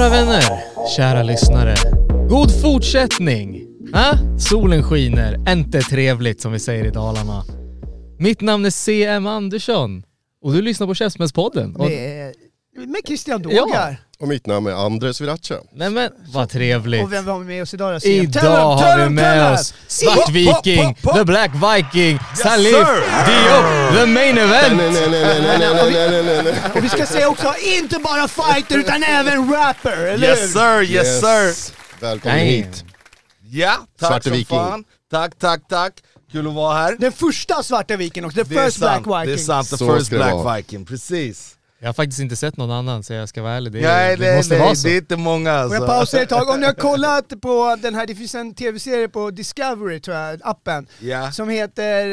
Kära vänner, kära lyssnare. God fortsättning! Ha? Solen skiner, inte trevligt som vi säger i Dalarna. Mitt namn är CM Andersson och du lyssnar på Käftsmällspodden. Och- Det med Christian Dågar. Ja. Och mitt namn är Andres Viracha. Nej men vad trevligt. Och vem har vi med oss idag då? Idag har vi med oss Svart Viking, The Black Viking, Salif, Diop, The Main Event. Och vi ska säga också, inte bara fighter utan även rapper, eller Yes sir, yes sir. Välkommen hit. Ja, tack som fan. Tack, tack, tack. Kul att vara här. Den första svarta viken också, the first black viking. Det är sant, the first black viking, precis. Jag har faktiskt inte sett någon annan så jag ska vara ärlig. Det, Nej, det nej, måste nej, vara så. det är inte många Och jag alltså. pausar ett tag, om ni har kollat på den här, det finns en tv-serie på Discovery tror jag, appen, Ja. som heter,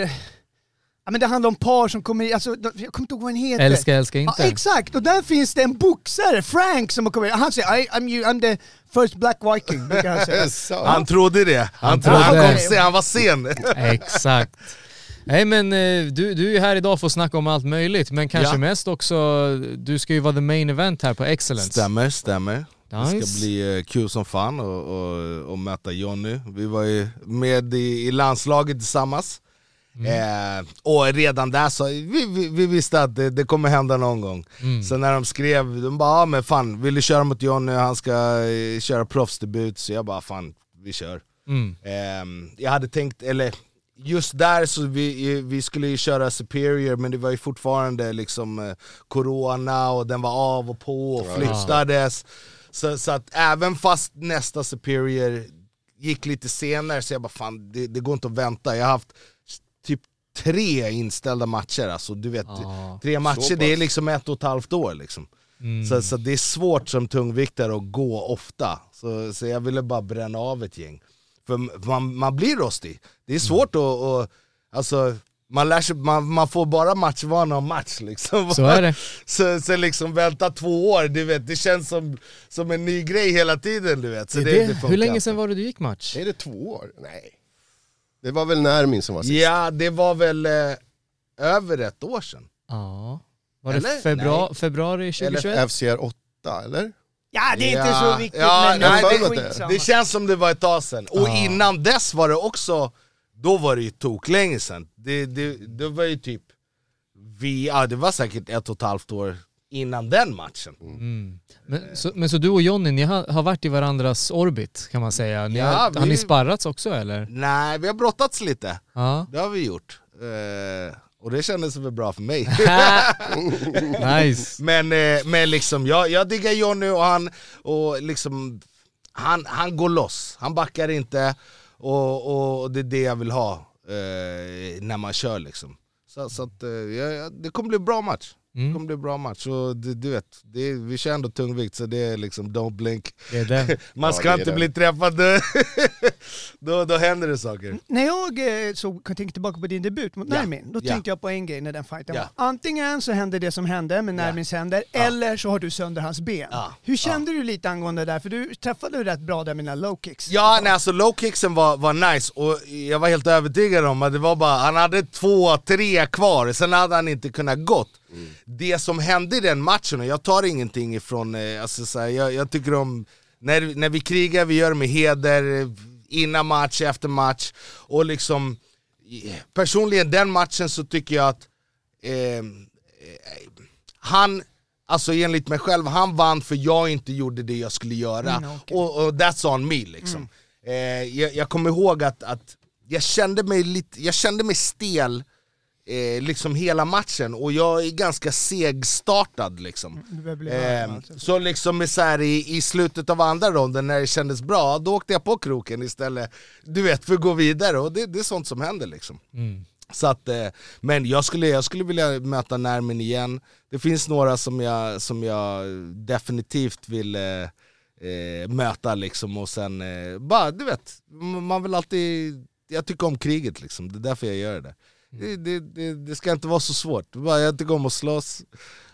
ja men det handlar om par som kommer, alltså, jag kommer inte ihåg vad den heter. Älska, älska inte. Ja, exakt, och där finns det en boxare, Frank, som har kommit Han säger I, I'm, you, I'm the first black viking, han Det säga. Han trodde det. Han, Han trodde. han, kom sen, han var sen. Exakt. Nej men eh, du, du är här idag för att snacka om allt möjligt, men kanske Ja. mest också, du ska ju vara the main event här på Excellence. Stämmer, stämmer. Det ska Nice. bli eh, kul som fan och, och, och möta Jonny. Vi var ju med i, i landslaget tillsammans. Eh, och redan där så, vi, vi, vi visste att det, det kommer hända någon gång. Så när de skrev, de bara ah, men fan, vill du köra mot Jonny, han ska eh, köra proffsdebut. Så jag bara fan, vi kör. Mm. Ehm, jag hade tänkt, eller just där så vi, vi skulle ju köra Superior men det var ju fortfarande liksom eh, Corona och den var av och på och flyttades. Så, så att även fast nästa Superior gick lite senare så jag bara fan det, det går inte att vänta. Jag har haft typ tre inställda matcher alltså, du vet, Ja. tre matcher det är liksom ett och ett halvt år liksom. Mm. Så, så det är svårt som tungviktare att gå ofta, så, så jag ville bara bränna av ett gäng. För man, man blir rostig, det är svårt att, att alltså, man, lär sig, man, man får bara matchvana av match liksom. Så är det. Så, så liksom vänta två år, du vet, det känns som, som en ny grej hela tiden du vet. Så Det, det, det, det hur länge sedan var det du gick match? Är det två år? Nej. Det var väl Närmin som var sist? Ja, det var väl eh, över ett år sedan. Ja. Var det Eller? februari, Nej. februari 2021? FCR 8, eller? Ja, det är inte Ja, så viktigt ja, men nej, det det- är skitsamma. Det känns som det var ett tag sedan. Och Ja. innan dess var det också, då var det ju tok länge sedan. Det, det, det var ju typ, vi, ja, det var säkert ett och ett halvt år innan den matchen. Mm. Men, så, men så du och Jonny, ni har, har varit i varandras orbit kan man säga. Ni Ja, har, vi- har ni sparrats också eller? Nej, vi har brottats lite. Ja. Det har vi gjort. Eh, och det kändes väl bra för mig. nice. men, eh, men liksom, jag, jag diggar Jonny och han, och liksom, han, han går loss. Han backar inte och, och det är det jag vill ha eh, när man kör liksom. Så, så att, eh, ja, ja, det kommer bli bra match. Det Mm. kommer bli bra match. Och det, du vet, det är, vi kör ändå tungvikt så det är liksom don't blink. Det är det. Man Ja, ska det är inte det. bli träffad, då, då händer det saker. När jag eh, så, tänkte tillbaka på din debut mot Ja. Nermin, då Ja. tänkte jag på en grej när den fighten Ja. var. Antingen så hände det som hände med Nermins händer, eller så har du sönder hans ben. Ja. Hur kände du lite angående det där? För du träffade ju rätt bra där med dina low kicks. Ja, nej, alltså low kicksen var, var nice och jag var helt övertygad om att det var bara, han hade två, tre kvar, sen hade han inte kunnat gått. Det som hände i den matchen, och jag tar ingenting ifrån, eh, alltså, så här, jag, jag tycker om, när, när vi krigar, vi gör det med heder, eh, innan match, efter match, och liksom, personligen den matchen så tycker jag att eh, eh, han, alltså enligt mig själv, han vann för jag inte gjorde det jag skulle göra. Mm, okej. och, och that's on me liksom. Eh, jag, jag kommer ihåg att, att jag, kände mig lite, jag kände mig stel eh, liksom hela matchen och jag är ganska segstartad liksom. Eh, så liksom med så här, i, i slutet av andra ronden när det kändes bra, då åkte jag på kroken istället. Du vet, för att gå vidare och det, det är sånt som händer liksom. Så att, eh, men jag skulle, jag skulle vilja möta Närmin igen. Det finns några som jag, som jag definitivt vill eh, eh, möta liksom och sen, eh, bara du vet, man vill alltid, jag tycker om kriget liksom, det är därför jag gör det. Det, det, det, det ska inte vara så svårt, bara, jag tycker om att slåss,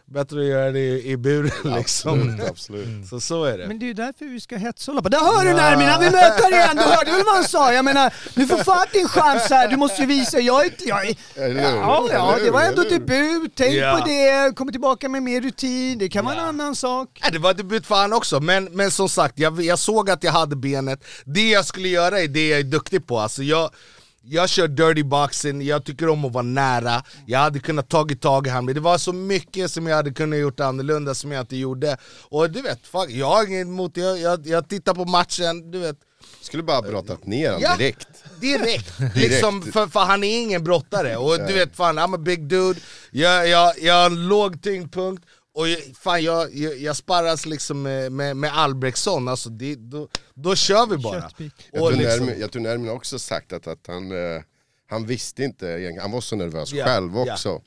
bättre att göra det i, buren liksom. Absolut, absolut. Så så är det. Men det är ju därför vi ska hetshålla på. Där hör du Nermin, han vill möta dig igen! Du hörde väl vad han sa? Jag menar, du får fan din chans här, du måste ju visa. Jag är inte... Jag är, ja, ja, det var ändå debut, tänk Ja. på det, kommer tillbaka med mer rutin, det kan vara en Ja. annan sak. Nej, det var debut för han också, men, men som sagt, jag, jag såg att jag hade benet. Det jag skulle göra är det jag är duktig på. Alltså jag, jag kör dirty boxing, jag tycker om att vara nära, jag hade kunnat tagit tag i honom, men det var så mycket som jag hade kunnat gjort annorlunda som jag inte gjorde. Och du vet, fuck, jag har inget emot, jag, jag, jag tittar på matchen, du vet, Skulle bara brottat ner honom Ja. direkt. Direkt! liksom, för, för han är ingen brottare, och du vet fan, I'm a big dude, jag, jag, jag har en låg tyngdpunkt, och jag, fan jag, jag, jag sparras liksom med, med, med Albrektsson, alltså det, då, då kör vi bara. Jag tror, liksom, Nermin, jag tror Nermin också sagt att, att han, eh, han visste inte, han var så nervös Ja, själv också.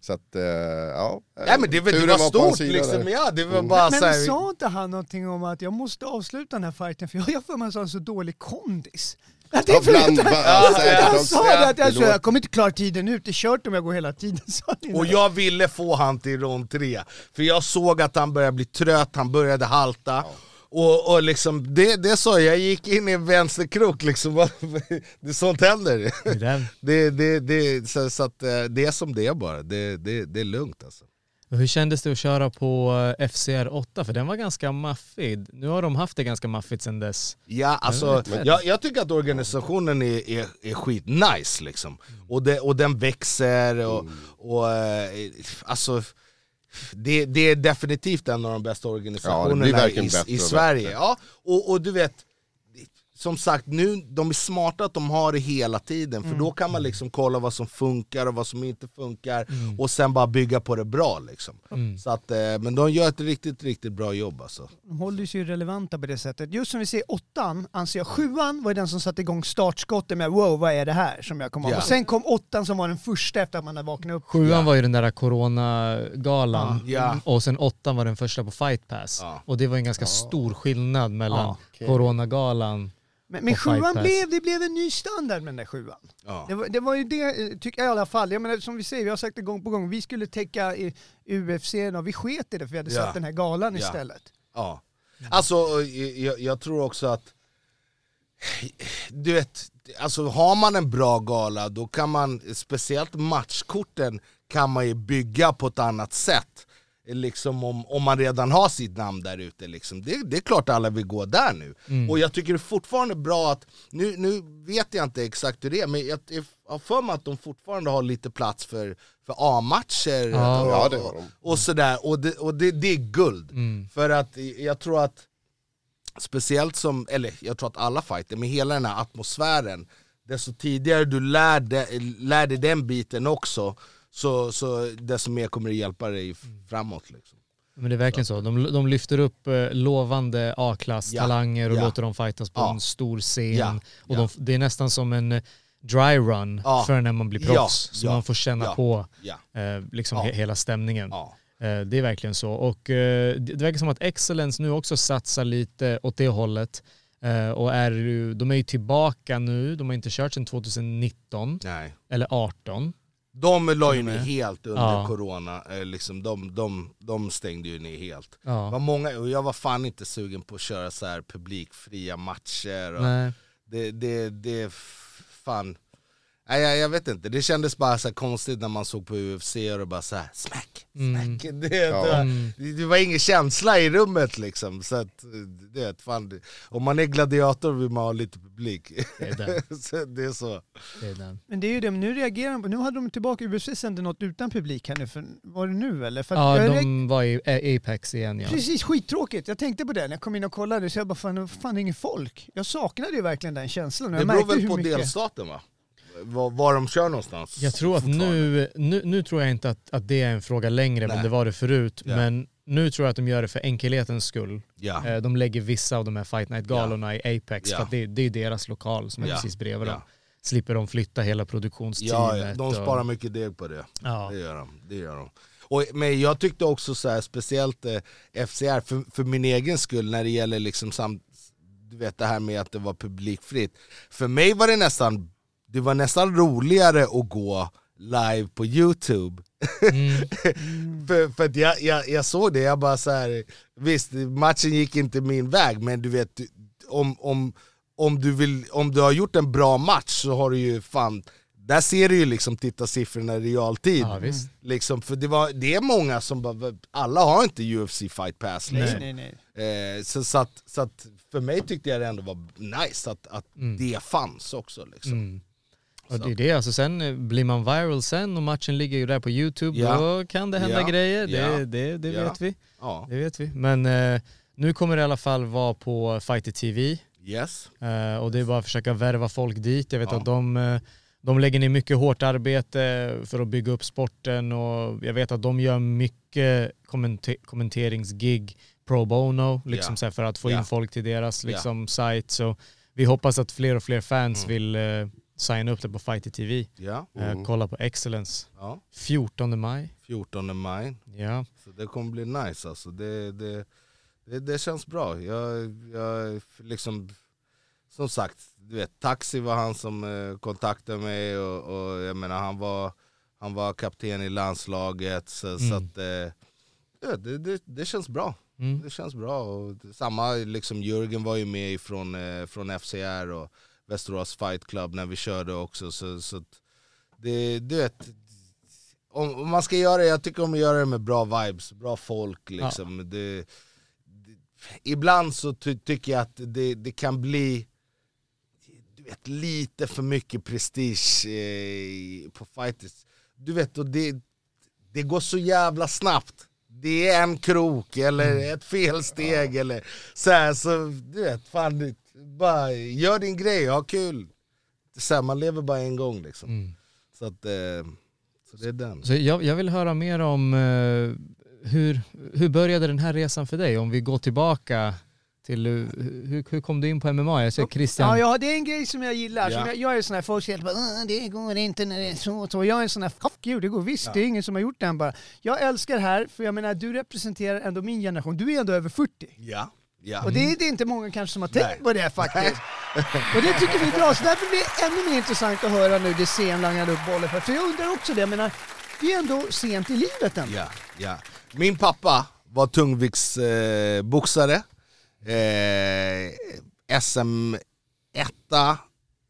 Så att, eh, ja. nej men det, var- det var på hans stort liksom, där. ja det var bara Men såhär... sa inte han någonting om att jag måste avsluta den här fighten för jag har för mig att han så dålig kondis? Att det Ja, är för bland- ja, också. sa det att jag, jag låter- kommer inte klara tiden ut, det är kört om jag går hela tiden. Och jag ville få han till rond 3, för jag såg att han började bli trött, han började halta. Och, och liksom, det, det sa jag, jag gick in i en vänsterkrok liksom, det, sånt händer. Det. Det, det, det, så, så att, eh, det är som det är bara, det, det, det är lugnt alltså. Hur kändes det att köra på eh, FCR 8? För den var ganska maffig. Nu har de haft det ganska maffigt sedan dess. Ja, alltså, jag, jag tycker att organisationen är, är, är skitnice liksom. Och, det, och den växer och, och eh, alltså det, det är definitivt en av de bästa Ja, organisationerna verkligen i, i Sverige. Ja, och, och du vet, som sagt, nu, de är smarta att de har det hela tiden, för då kan man liksom kolla vad som funkar och vad som inte funkar, och sen bara bygga på det bra. Liksom. Så att, eh, men de gör ett riktigt, riktigt bra jobb alltså. De håller sig ju relevanta på det sättet. Just som vi ser åttan, anser jag sjuan var den som satte igång startskottet med wow, vad är det här? Som jag kom ihåg. Ja. Och sen kom åttan som var den första efter att man hade vaknat upp. Sjuan Ja. var ju den där coronagalan Ja. och sen åttan var den första på Fight Pass. Ja. Och det var en ganska stor skillnad mellan Ja, coronagalan. Men, men sjuan blev, det blev en ny standard med den där sjuan. Ja. Det var, det var ju det, tycker jag i alla fall. Jag menar, som vi säger, vi har sagt det gång på gång, vi skulle täcka i UFC och vi sket i det för vi hade Ja. satt den här galan Ja. istället. Ja. Alltså, jag, jag tror också att, du vet, alltså har man en bra gala då kan man, speciellt matchkorten, kan man ju bygga på ett annat sätt. Liksom om, om man redan har sitt namn där ute. Liksom. Det, det är klart alla vill gå där nu. Och jag tycker det är fortfarande bra att, nu, nu vet jag inte exakt hur det är, men jag, jag har för mig att de fortfarande har lite plats för, för A-matcher Ja. och, Ja, det har de. och sådär. Och, det, och det, det är guld. För att jag tror att, speciellt som, eller jag tror att alla fighter, med hela den här atmosfären, desto tidigare du lär dig, lär dig den biten också, så, så desto mer kommer det hjälpa dig framåt. Liksom. Men det är verkligen så. De, de lyfter upp eh, lovande A-klass Ja. talanger och Ja. låter dem fightas på Ja. en stor scen. Ja. Och Ja. de, det är nästan som en eh, dry run Ja. för när man blir Ja. proffs. Så Ja. man får känna Ja. på Ja. eh, liksom Ja. he, hela stämningen. Ja. Eh, Det är verkligen så. Och eh, det verkar som att Excellence nu också satsar lite åt det hållet. Eh, Och är, de är ju tillbaka nu, de har inte kört sedan 2019 Nej. eller 18. De la ju ner är- helt under Ja. corona, eh, liksom, de, de, de stängde ju ner helt. Det var Ja. många, och jag var fan inte sugen på att köra så här publikfria matcher. Och Nej. det, det, det, fan, nej, jag, jag vet inte, det kändes bara så här konstigt när man såg på UFC och det bara så här smack, Mm. smack. Det, Ja. det, var, Mm. det var ingen känsla i rummet liksom. Så att, det, fan, det- om man är gladiator vill man ha lite publik. Det är så det är så. Det är. Men det är ju det, men nu reagerar de på, nu hade de tillbaka, UFC sände något utan publik här nu, för, var det nu eller? För att Ja, reager- de var i A- Apex igen ja. Precis, skittråkigt. Jag tänkte på det när jag kom in och kollade, så jag bara fan, fan det är ingen folk. Jag saknade ju verkligen den känslan. Det Jag beror märkte väl på mycket... delstaten va? var, var de kör någonstans. Jag tror att nu, nu, nu tror jag inte att, att det är en fråga längre, men Nej. det var det förut. Ja. Men nu tror jag att de gör det för enkelhetens skull. Eh, De lägger vissa av de här Fight Night-galorna i Apex, Ja. för att det, det är deras lokal som är precis bredvid dem. Slipper de flytta hela produktionsteamet. Ja, de och- sparar mycket deg på det. Ja. Det gör de. Det gör de. Och, men jag tyckte också så här, speciellt eh, FCR, för, för min egen skull när det gäller liksom sam, du vet det här med att det var publikfritt. För mig var det nästan, det var nästan roligare att gå live på youtube. för för att jag, jag, jag såg det, jag bara så här, visst matchen gick inte min väg men du vet, om, om, om, du vill, om du har gjort en bra match så har du ju fan där ser du ju liksom tittarsiffrorna i realtid. Ja, visst. Liksom, för det, var, det är många som bara, alla har inte UFC fight pass liksom. Nej, nej, nej. Eh, så, så, att, så att för mig tyckte jag det ändå var nice att, att det fanns också. Liksom. Mm. Och det är det, alltså sen eh, blir man viral sen och matchen ligger ju där på youtube, Ja. då kan det hända Ja. grejer, det, Ja. det, det Ja. vet vi. Ja. Det vet vi. Men eh, nu kommer det i alla fall vara på Fighter TV Yes. eh, och det är bara att försöka värva folk dit. Jag vet Ja. att de, eh, de lägger ner mycket hårt arbete för att bygga upp sporten och jag vet att de gör mycket kommenter- kommenteringsgig pro bono liksom Ja. så för att få Ja. in folk till deras Ja. liksom, sajt. Så vi hoppas att fler och fler fans Mm. vill eh, signa upp det på Fighter TV. Ja. Eh, kolla på Excellence. ja. 14 maj. 14 maj. Ja. Så det kommer bli nice alltså. Det, det, det, det känns bra. Jag, jag liksom, som sagt, du vet, Taxi var han som eh, kontaktade mig och, och jag menar han var, han var kapten i landslaget. Så, så Mm. att, eh, det, det, det känns bra. Mm. Det känns bra. Och samma, liksom Jörgen var ju med ifrån, eh, från FCR och Västerås Fight Club när vi körde också. Så, så det, du vet, om, om man ska göra det, jag tycker om att göra det med bra vibes, bra folk liksom. Det, det, ibland så ty, tycker jag att det, det kan bli du vet, lite för mycket prestige eh, på fighters. Du vet, och det, det går så jävla snabbt. Det är en krok eller ett felsteg eller så här, så du vet, fan, bara gör din grej, ha kul. Så här, man lever bara en gång liksom. Mm. Så att, eh, så det är den. Så jag, jag vill höra mer om eh, hur, hur började den här resan för dig? Om vi går tillbaka till eh, hur, hur kom du in på MMA? Jag ser Christian. Ja, ja, det är en grej som jag gillar. Ja. Som jag, jag är sån här, folk säger bara "Åh, det går inte när det är så och så. Jag är en sån här, fuck you, det går visst, det är ingen som har gjort det än bara. Jag älskar det här, för jag menar du representerar ändå min generation. Du är ändå över 40. Ja. Ja. Och det är, det är inte många kanske som har tänkt Nej. på det faktiskt. och det tycker vi är bra, så därför blir det ännu mer intressant att höra nu det sen langar upp bollen för. För jag undrar också det, jag menar, vi är ändå sent i livet ändå. Ja, ja. Min pappa var tungviktsboxare, eh, SM 1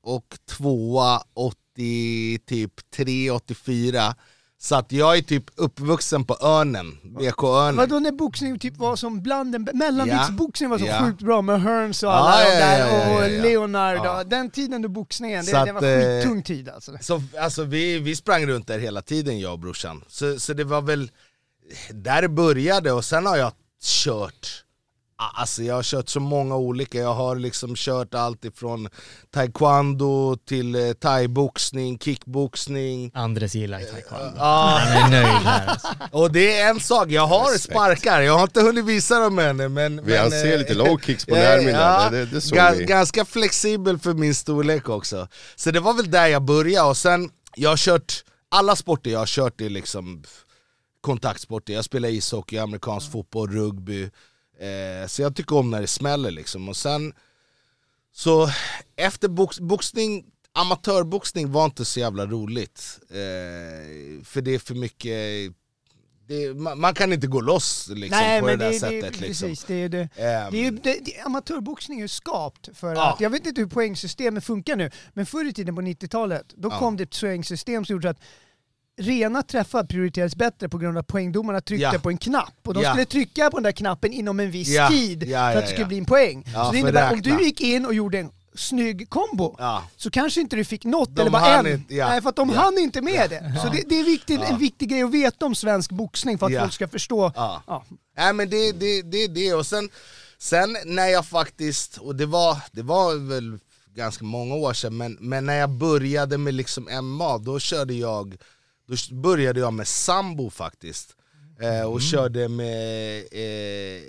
och 2 80, typ 3, 84. Så att jag är typ uppvuxen på Örnen, BK Örnen. Vadå när boxning typ var som bland den, mellanviktsboxning var så Ja. sjukt bra med Hearns och Ja, alla ja, de där ja, ja, ja, och ja. Leonard Ja. den tiden du boxningen, det, Så det att, var eh, skittung tid alltså. Så alltså, vi, vi sprang runt där hela tiden jag och brorsan. Så, så det var väl där det började och sen har jag kört Alltså jag har kört så många olika, jag har liksom kört allt ifrån taekwondo till eh, thaiboxning, kickboxning Andres gillar taekwondo. Ja, Han är nöjd här alltså. och det är en sak, jag har Respekt. sparkar, jag har inte hunnit visa dem än men... Vi men, ser eh, lite low kicks på eh, Nermin ja, det, det såg Ga- vi. Ganska flexibel för min storlek också. Så det var väl där jag började och sen, jag har kört, alla sporter jag har kört är liksom kontaktsporter. Jag spelar ishockey, amerikansk fotboll, rugby. Eh, så jag tycker om när det smäller liksom. Och sen, så efter box, boxning, amatörboxning var inte så jävla roligt. Eh, för det är för mycket, det, man, man kan inte gå loss liksom, Nej på men det där det, sättet. det, liksom. precis, det är det. Ehm, Det det, det, amatörboxning är skapt för Ja. att, jag vet inte hur poängsystemet funkar nu, men förr i tiden på 90-talet, då Ja. kom det ett poängsystem som gjorde att rena träffar prioriterades bättre på grund av att poängdomarna tryckte Ja. på en knapp. Och de Ja. skulle trycka på den där knappen inom en viss Ja. tid för att det skulle bli en poäng. Så det innebär om räkna. du gick in och gjorde en snygg kombo, så kanske inte du fick något De eller bara en. inte-. Nej, för att de Ja. hann inte med det. Så det, det är viktigt, en viktig grej att veta om svensk boxning för att folk ska förstå. Ja. Ja. Nej men det är det, det, det, och sen, sen när jag faktiskt, och det var, det var väl ganska många år sedan, men, men när jag började med liksom MMA, då körde jag, då började jag med sambo faktiskt. Eh, och körde med, eh,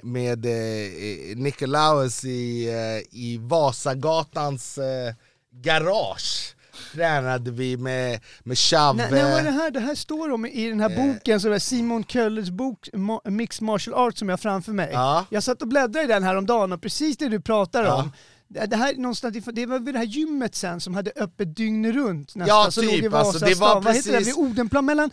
med eh, Nikolaus i, eh, i Vasagatans eh, garage. Tränade vi med, med Chave. Var det här? Det här står om i den här Eh. boken, så Simon Köllers bok Mixed Martial Arts som jag har framför mig. Ja. Jag satt och bläddrade i den här om dagen och precis det du pratar Ja. om. Det det här, någonstans, det var vid det här gymmet sen som hade öppet dygnet runt nästan. Ja, som låg i typ, alltså, det var. Vad heter det? precis- Vid Odenplan mellan...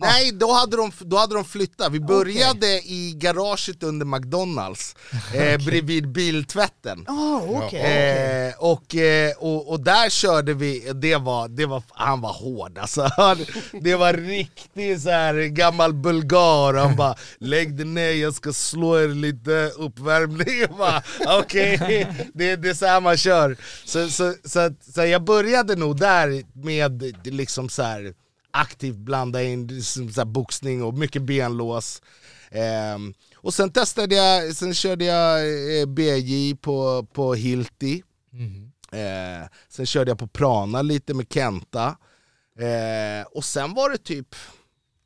Nej, då hade, de, då hade de flyttat. Vi började i garaget under McDonalds, eh, bredvid biltvätten. Ah, okej. Eh, och, eh, och, och där körde vi, det var, det var, han var hård alltså. Han, det var riktigt så här gammal bulgar, han bara lägg dig ner jag ska slå er lite uppvärmning. Okej, det, det är så här man kör. Så, så, så, att- så jag började nog där med liksom så här aktivt blanda in som så boxning och mycket benlås. Ehm, och sen testade jag, sen körde jag eh, BJ på, på Hilti. Eh, sen körde jag på Prana lite med Kenta. Eh, och sen var det typ,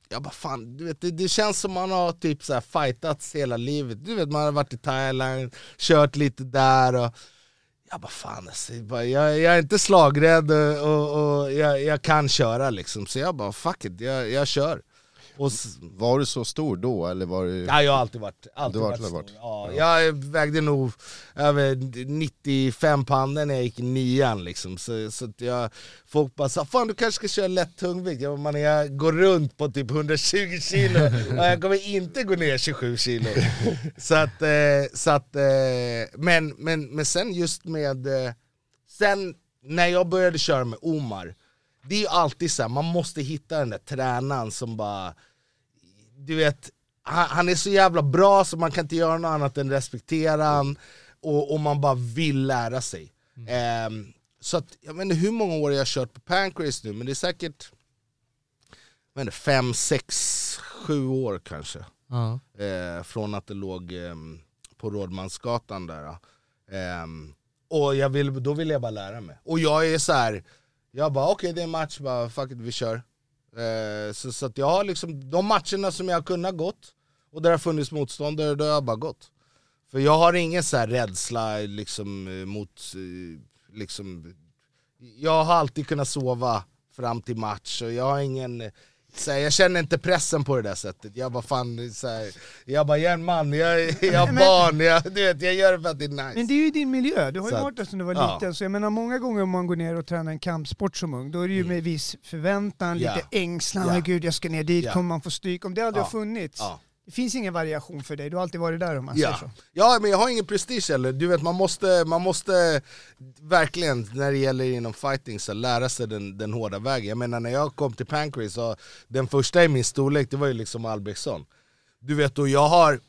jag bara fan, du vet, det, det känns som man har typ så här fightats hela livet. Du vet man har varit i Thailand, kört lite där och jag bara fan alltså, jag, jag, är inte slagrädd och, och, och jag, jag kan köra liksom. Så jag bara fuck it, jag, jag kör. Och, Var du så stor då eller var du... Ja, jag har alltid varit, alltid varit, alltid stor. varit- Ja, Jag vägde nog över 95 pannor när jag gick i nian liksom. Så, så att jag, folk bara sa fan du kanske ska köra lätt tungvikt. Jag, man, jag går runt på typ 120 kilo och jag kommer inte gå ner 27 kilo. så att, eh, så att, eh, men, men, men sen just med, eh, sen när jag började köra med Omar, det är ju alltid så här, man måste hitta den där tränaren som bara du vet, han, han är så jävla bra så man kan inte göra något annat än respektera han och, och man bara vill lära sig. Ehm, så att, jag vet inte hur många år jag har kört på Pancrase nu, men det är säkert jag vet inte, fem, sex, sju år kanske. Eh, från att det låg ehm, på Rådmansgatan där. Ehm, och jag vill, då vill jag bara lära mig. Och jag är så här, jag bara okej det är en match, bara, fuck it, vi kör. Eh, så, så att jag har liksom, de matcherna som jag har kunnat gått, och där det har funnits motståndare, då har jag bara gått. För jag har ingen så här rädsla liksom, eh, mot, eh, liksom, jag har alltid kunnat sova fram till match och jag har ingen eh, så här, jag känner inte pressen på det där sättet, jag bara fan, så här, jag bara jag är en man, jag, jag har barn, jag, du vet, jag gör det för att det är nice. Men det är ju din miljö, du har ju Så att- varit där sedan du var ja. liten. Så jag menar många gånger om man går ner och tränar en kampsport som ung, då är det ju med viss förväntan, Mm. Ja. lite ängslan, ja. gud jag ska ner dit, Ja. kommer man få stryk? Om det aldrig Ja. har funnits, Ja. Det finns ingen variation för dig, du har alltid varit där om man säger Ja. så. ja, men jag har ingen prestige heller. Du vet, man måste, man måste verkligen, när det gäller inom fighting, så lära sig den, den hårda vägen. Jag menar när jag kom till Pancrase, den första i min storlek, det var ju liksom Albrektsson. Du vet, och jag har,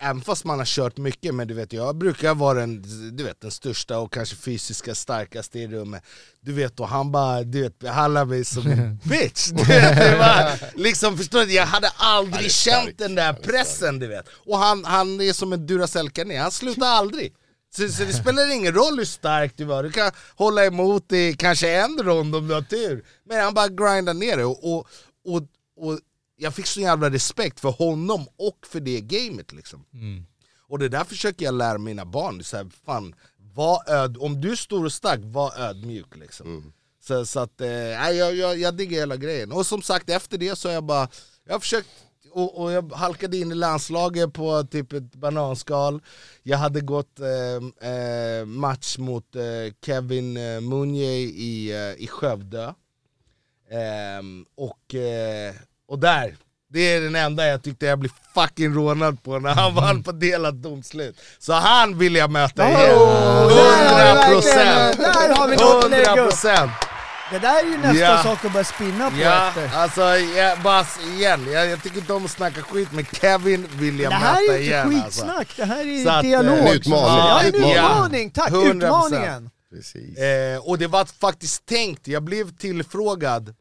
även fast man har kört mycket, men du vet, jag brukar vara den, du vet, den största och kanske fysiska starkaste i rummet. Du vet, och han bara du vet, behandlar mig som en bitch. Du vet, det var, liksom, förstår du? Jag hade aldrig är känt den där pressen, du vet. Och han, han är som en Duracell-kanin, han slutar aldrig. Så, så det spelar ingen roll hur stark du var, du kan hålla emot i kanske en rond om du har tur. Men han bara grindar ner det. Och, och, och, och jag fick så jävla respekt för honom och för det gamet liksom. Och det där försöker jag lära mina barn, så här, fan, var öd, om du är stor och stark, var ödmjuk liksom. Så, så att, eh, jag, jag, jag diggar hela grejen. Och som sagt, efter det så har jag bara, jag har försökt, och, och jag halkade in i landslaget på typ ett bananskal. Jag hade gått eh, eh, match mot eh, Kevin eh, Munye i, eh, i Skövde. Ehm, och, eh, och där, det är den enda jag tyckte jag blev fucking rånad på när han vann på delat domslut. Så han vill jag möta igen. Oh, har vi 100 verkligen- procent! Där har vi något att lägga 100 upp. procent! Det där är ju nästa Ja. sak att börja spinna på Ja, efter. alltså jag, bara igen, jag, jag tycker inte om att snacka skit men Kevin vill jag Det här möta är inte igen alltså. skitsnack, det här är Så att, dialog. eh, En utmaning. Ja, en Utmaning. utmaning, tack! 100%. Utmaningen! Precis. Eh, och det var faktiskt tänkt, jag blev tillfrågad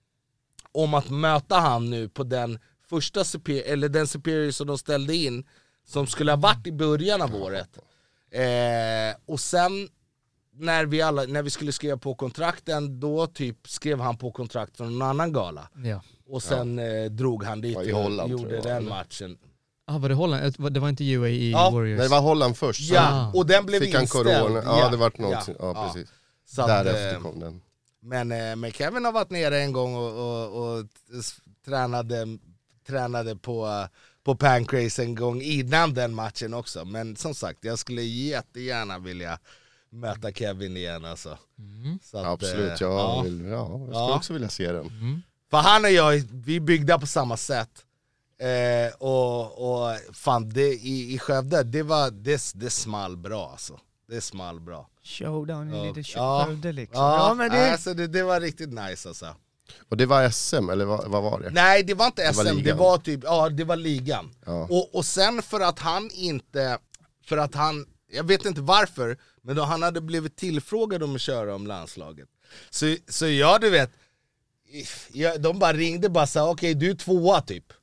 om att möta han nu på den första superior, eller den superior som de ställde in, som skulle ha varit i början av året. Eh, och sen när vi, alla, när vi skulle skriva på kontrakten, då typ skrev han på kontrakt från en annan gala. Ja. Och sen eh, drog han dit Ja, och Holland, gjorde jag, den eller? matchen. Ah, var det Holland? Det var inte UAE Ja, Warriors? Nej, det var Holland först. Ja, och den blev fick han inställd. corona. Ja, det vart någonting. Ja, precis. Så Därefter eh, kom den. Men, eh, men Kevin har varit nere en gång och, och, och tränade, tränade på, på Pancrase en gång innan den matchen också. Men som sagt, jag skulle jättegärna vilja möta Kevin igen alltså. Så att, Absolut, eh, jag, ja. vill, ja, jag skulle Ja. också vilja se den. För han och jag, vi är byggda på samma sätt. Eh, och, och fan, det, i, i Skövde, det, var, det, det small bra alltså. Det small bra. Showdown i lite. Skövde liksom. Ja, Ja, men det... alltså, det, det var riktigt nice alltså. Och det var SM, eller vad, vad var det? Nej det var inte Det var SM, det var typ, ja det var ligan. Ja. Och, och sen för att han inte, för att han, jag vet inte varför, men då han hade blivit tillfrågad om att köra om landslaget. Så, så jag du vet, jag, de bara ringde bara sa okej du är tvåa typ.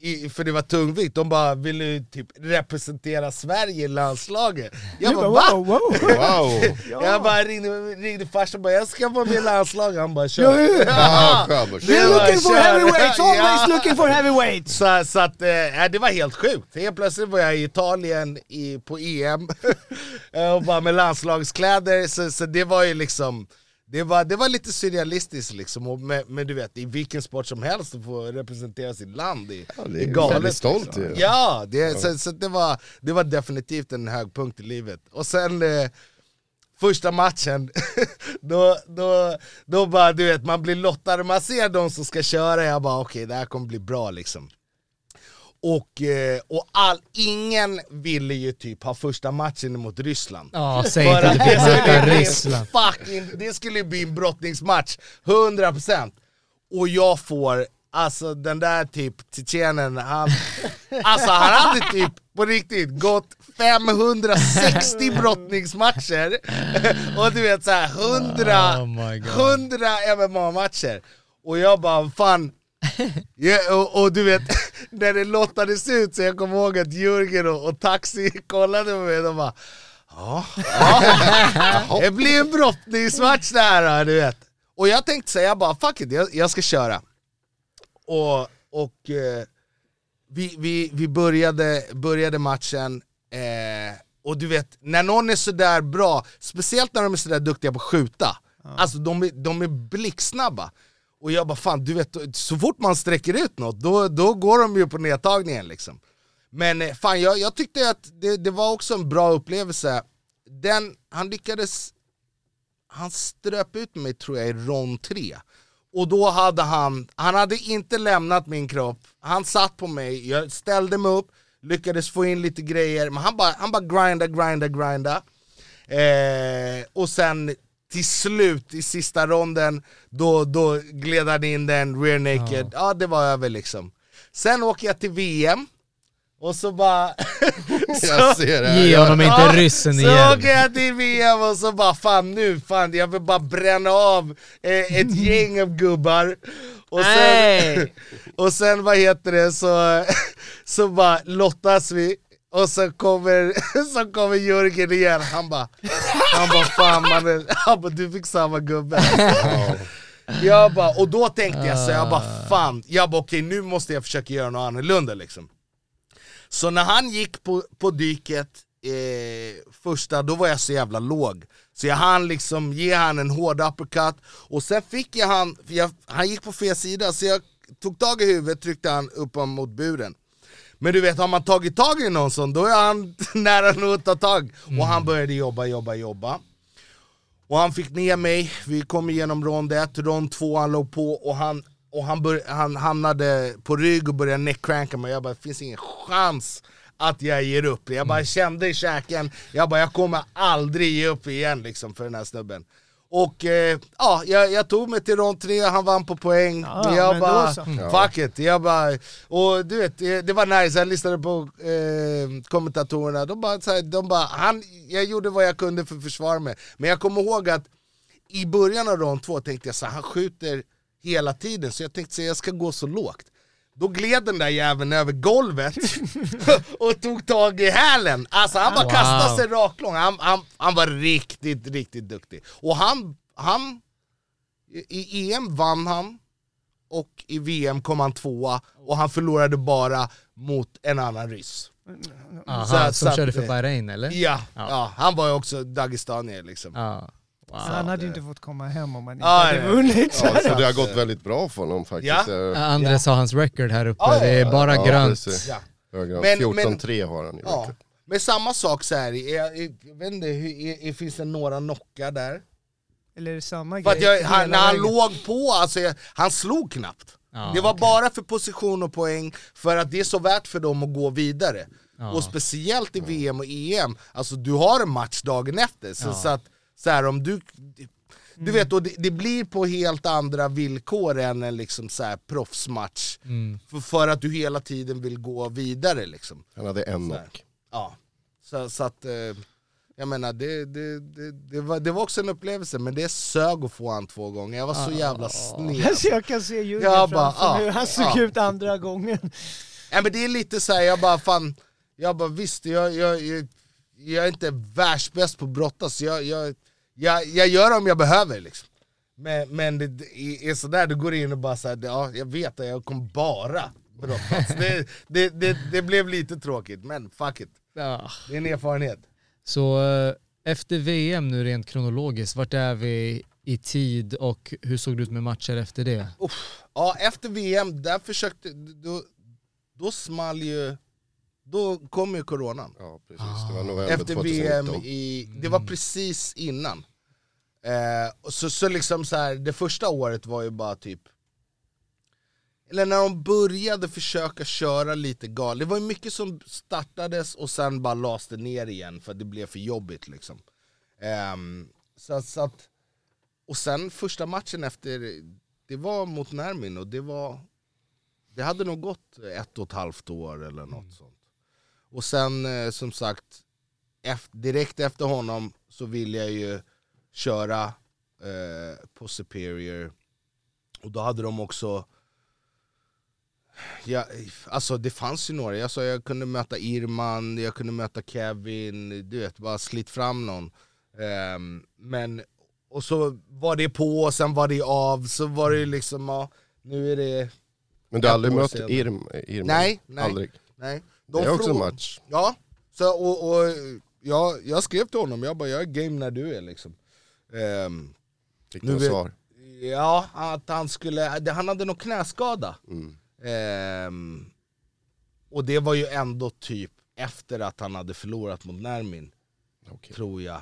I, för det var tungvikt, de bara vill du typ representera Sverige i landslaget? Jag bara bara, va? wow, wow. Wow! Jag bara ringde, ringde farsan bara jag ska vara med i landslaget, han bara kör. Ja, We're var looking for kör. heavyweights, always Ja. looking for heavyweights! Så, så att, ja, det var helt sjukt. Helt plötsligt var jag i Italien i, på EM Eh, och bara med landslagskläder, så, så det var ju liksom det var, det var lite surrealistiskt liksom, med, men du vet i vilken sport som helst att få representera sitt land i, Ja, det i är galet. stolt liksom. ju. Ja, det, Så, så det, var, det var definitivt en högpunkt i livet. Och sen eh, första matchen, då, då, då bara du vet, man blir lottad, man ser de som ska köra, jag bara okej det här kommer bli bra liksom. Och, eh, och all, ingen ville ju typ ha första matchen mot Ryssland. Ja, säg inte att du det fick möta Ryssland. fucking, det skulle bli en brottningsmatch, 100% Och jag får, alltså den där typ tjetjenen, han, alltså han hade typ på riktigt gått 560 brottningsmatcher och du vet såhär 100, Oh my God. 100 MMA-matcher. Och jag bara fan, Ja, och, och du vet, när det lottades ut så jag kommer ihåg att Jörgen och, och Taxi kollade på mig och bara Ja, ja. det blir en brottningsmatch det här du vet. Och jag tänkte säga bara fuck it, jag, jag ska köra. Och, och eh, vi, vi, vi började, började matchen, eh, och du vet, när någon är sådär bra, speciellt när de är sådär duktiga på att skjuta, alltså de är, de är blixtsnabba. Och jag bara fan, du vet, så fort man sträcker ut något, då, då går de ju på nedtagningen liksom. Men eh, fan, jag, jag tyckte att det, det var också en bra upplevelse. Den, han lyckades, han ströp ut mig tror jag i rond 3. Och då hade han, han hade inte lämnat min kropp, han satt på mig, jag ställde mig upp, lyckades få in lite grejer, men han bara, han bara grinda, grinda, grinda. Eh, och sen till slut i sista ronden, då, då gled han in den rear naked, ja. det var över liksom. Sen åker jag till VM, och så bara... Jag ser det. här. Ge honom inte Ja, ryssen så igen. åker jag till VM och så bara fan nu, fan jag vill bara bränna av eh, ett gäng av gubbar. Och sen, och sen vad heter det, så, så bara lottas vi. Och så kommer, så kommer Jörgen igen, han bara, han bara fan mannen, han bara du fick samma gubbe. Jag bara, och då tänkte jag så jag bara fan, jag bara okej nu måste jag försöka göra något annorlunda liksom. Så när han gick på, på dyket eh, första, då var jag så jävla låg. Så jag hann liksom ge han en hård uppercut, och sen fick jag han, jag, han gick på fel sida, så jag tog tag i huvudet, tryckte han upp mot buren. Men du vet, har man tagit tag i någon sån, då är han nära nog att ta tag. Och han började jobba, jobba, jobba. Och han fick ner mig, vi kom igenom rond 1, rond 2 han låg på och han, och han, bör, han hamnade på rygg och började neckcranka mig, jag bara det finns ingen chans att jag ger upp. Jag bara kände i käken, jag bara jag kommer aldrig ge upp igen liksom för den här snubben. Och eh, ja, jag, jag tog mig till rond 3, han vann på poäng, Ja, jag bara så. fuck it, jag bara, och du vet det, det var nice, jag lyssnade på eh, kommentatorerna, de bara, så här, de bara han, jag gjorde vad jag kunde för att försvara mig, men jag kommer ihåg att i början av rond två tänkte jag så här, han skjuter hela tiden, så jag tänkte så här, jag ska gå så lågt. Då gled den där jäveln över golvet och tog tag i hälen. Alltså han bara Wow. kastade sig raklång, han, han, han var riktigt, riktigt duktig. Och han, han, i EM vann han, och i VM kom han tvåa, och han förlorade bara mot en annan ryss. Aha, Så att- som så att- körde för Bahrain eller? Ja, ja. han var ju också dagestanier liksom. Ja. Wow. han hade ju inte fått komma hem om han inte Ja, hade ja. vunnit. Ja, så det har gått väldigt bra för honom faktiskt. Ja. Eh, Andres har hans record här uppe, Ja, ja, det är ja. bara Ja, grönt. Ja. Men- 14-3 har han ju. Ja. Men samma sak så här, jag, jag, vet inte, hur, är, är, finns det några knockar där? Eller är det samma grej? jag, han, när han låg på, alltså, jag, han slog knappt. Ja, det var bara för position och poäng, för att det är så värt för dem att gå vidare. Ja. Och speciellt i VM och EM, alltså du har en match dagen efter. Så, Ja. så att, så här, om du... Du vet, och det, det blir på helt andra villkor än en liksom så här proffsmatch. Mm. För, för att du hela tiden vill gå vidare liksom. Han hade en knock. Ja, så, så att... Eh, jag menar, det, det, det, det, var, det var också en upplevelse, men det sög att få han två gånger. Jag var så jävla sned. Alltså jag kan se Jag bara, framför mig ah, hur han såg ah. ut andra gången. Ja, men det är lite så här, jag bara fan, jag bara visst, jag, jag, jag, jag är inte världsbäst på att brottas, jag, jag, jag, jag gör det om jag behöver liksom. Men, men det, det är är sådär, du går in och bara såhär, ja jag vet att jag kommer bara brottas. Det, det, det, det blev lite tråkigt, men fuck it. Ja. Det är en erfarenhet. Så eh, efter VM nu rent kronologiskt, vart är vi i tid och hur såg det ut med matcher efter det? Ja, efter VM, där försökte, då, då small ju, då kom ju coronan. Ja, precis. Det var november Efter 2019. VM, i, det var precis innan. Eh, och så, så liksom så här, det första året var ju bara typ eller när de började försöka köra lite galet, det var ju mycket som startades och sen bara lades det ner igen för att det blev för jobbigt liksom. Ehm, så, så att, och sen första matchen efter, det var mot Nermin och det var, det hade nog gått ett och ett halvt år eller något sånt. Och sen eh, som sagt, direkt efter honom så ville jag ju köra eh, på Superior. Och då hade de också, ja, alltså det fanns ju några, jag, sa, jag kunde möta Irman, jag kunde möta Kevin, du vet, bara slit fram någon. Ehm, men, och så var det på, och sen var det av, så var det liksom, ja, nu är det... Men du har aldrig mött sedan. Irm, Irma? Nej, nej. Aldrig. Nej. Det är också en match. Ja, så, och, och jag, jag skrev till honom, jag bara jag är game när du är liksom. Ehm, Fick Nu du svar? ja, att han skulle, han hade någon knäskada. Mm. Ehm, och det var ju ändå typ efter att han hade förlorat mot Nermin, Okej. tror jag.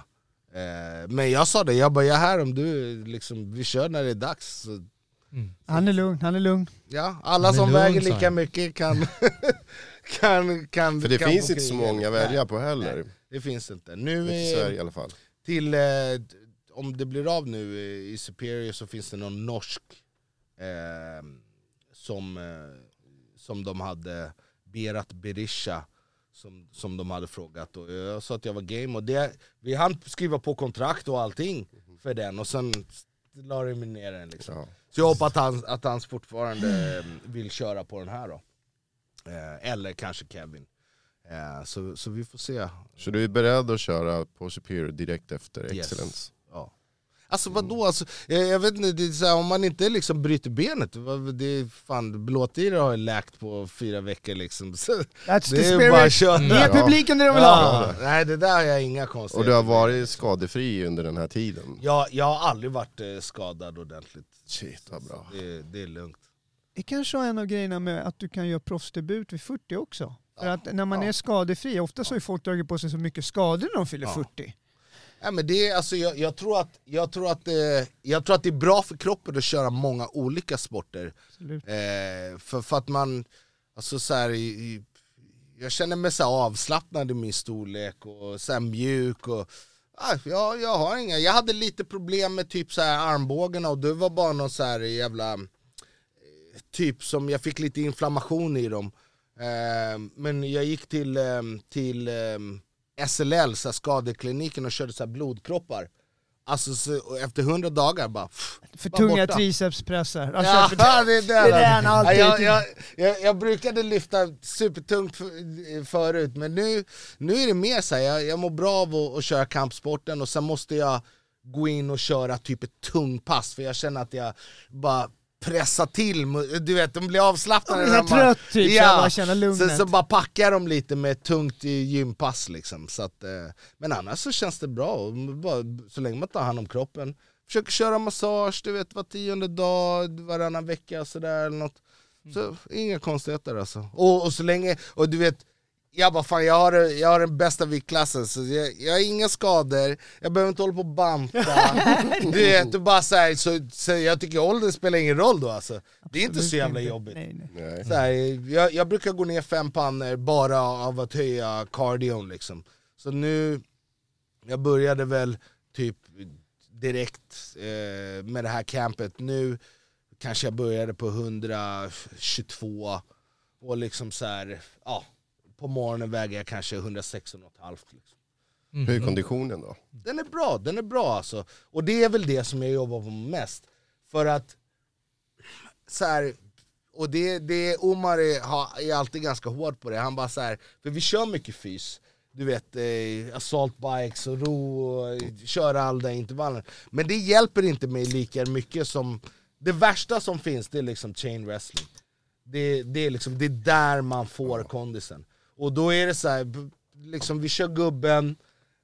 Ehm, men jag sa det, jag bara jag är här om du, liksom, vi kör när det är dags. Så, Han är lugn, han är lugn. ja, alla som lugn, väger lika mycket kan... kan, kan För det kan finns inte så många att Nej, välja på heller. Det finns inte. Nu Inte i Sverige i alla fall. till, eh, om det blir av nu i Superior så finns det någon norsk eh, som, eh, som de hade, Berat Berisha, som, som de hade frågat. Och jag sa att jag var game och det, vi hann skriva på kontrakt och allting för den och sen la de ner den liksom. Ja. Så jag hoppas att han, att han fortfarande eh, vill köra på den här då. Eh, eller kanske Kevin. Eh, så, så vi får se. Så du är beredd att köra på Superior direkt efter Yes. Excellence? Ja. Alltså vadå, alltså, jag, jag vet inte, det är så här, om man inte liksom bryter benet, vad- det är fan, blåtiror har ju läkt på fyra veckor liksom. Så, That's the det är bara att spirit. köra. Ge Ja. publiken det de vill ha. Ja, nej det där har jag inga Och konstigheter du har varit skadefri under den här tiden? jag, jag har aldrig varit eh, skadad ordentligt. Shit vad bra. Det, det är lugnt. Det kanske är en av grejerna med att du kan göra proffsdebut vid 40 också. För Ja. att när man Ja. är skadefri, ofta så har ju folk dragit på sig så mycket skador när de fyller Ja. 40. Ja, men det är, alltså, jag, jag, tror att, jag, tror att, eh, jag tror att det är bra för kroppen att köra många olika sporter. Eh, för, för att man, alltså så här, jag känner mig så avslappnad i min storlek och så mjuk. Och, ah, jag, jag har inga, jag hade lite problem med typ så här armbågarna och det var bara någon så här jävla, typ som jag fick lite inflammation i dem. Eh, men jag gick till, eh, till eh, SLL, så skadekliniken och körde så blodproppar. alltså så, efter 100 dagar bara... pff, För Bara tunga borta. tricepspressar. Han Ja, för- det är det. det är alltid- Ja, jag, jag, jag, jag brukade lyfta supertungt för, förut, men nu, nu är det mer så här, jag, jag mår bra av att, att köra kampsporten och sen måste jag gå in och köra typ ett tungpass för jag känner att jag bara pressar till, du vet de blir avslappnade. De blir trött typ, bara känner lugnet. så, så bara packar de lite med tungt i gympass liksom. Så att, eh, men annars så känns det bra, så länge man tar hand om kroppen. Försöker köra massage, du vet var tionde dag, varannan vecka sådär eller något. Så inga konstigheter alltså. Och, och så länge, och du vet, jag bara fan jag har, jag har den bästa viktklassen så jag, jag har inga skador, jag behöver inte hålla på och banta. du vet, du bara så, här, så, så jag tycker ålder spelar ingen roll då alltså. Det är inte så jävla jobbigt. Nej, nej. Nej. Så här, jag, jag brukar gå ner fem pannor bara av att höja cardion liksom. Så nu, jag började väl typ direkt eh, med det här campet. Nu kanske jag började på 122 och liksom så här, ja, på morgonen väger jag kanske 106,5 liksom. Hur är konditionen då? Den är bra, den är bra alltså. Och det är väl det som jag jobbar på mest. För att, så här, och det, det Omar är, har- är alltid ganska hård på det, han bara så här, för vi kör mycket fys. Du vet, eh, assault bikes och ro och köra alla där intervallen. Men det hjälper inte mig lika mycket som, det värsta som finns det är liksom chain wrestling. Det, det, är liksom, det är där man får kondisen. Och då är det så här, liksom, vi kör gubben,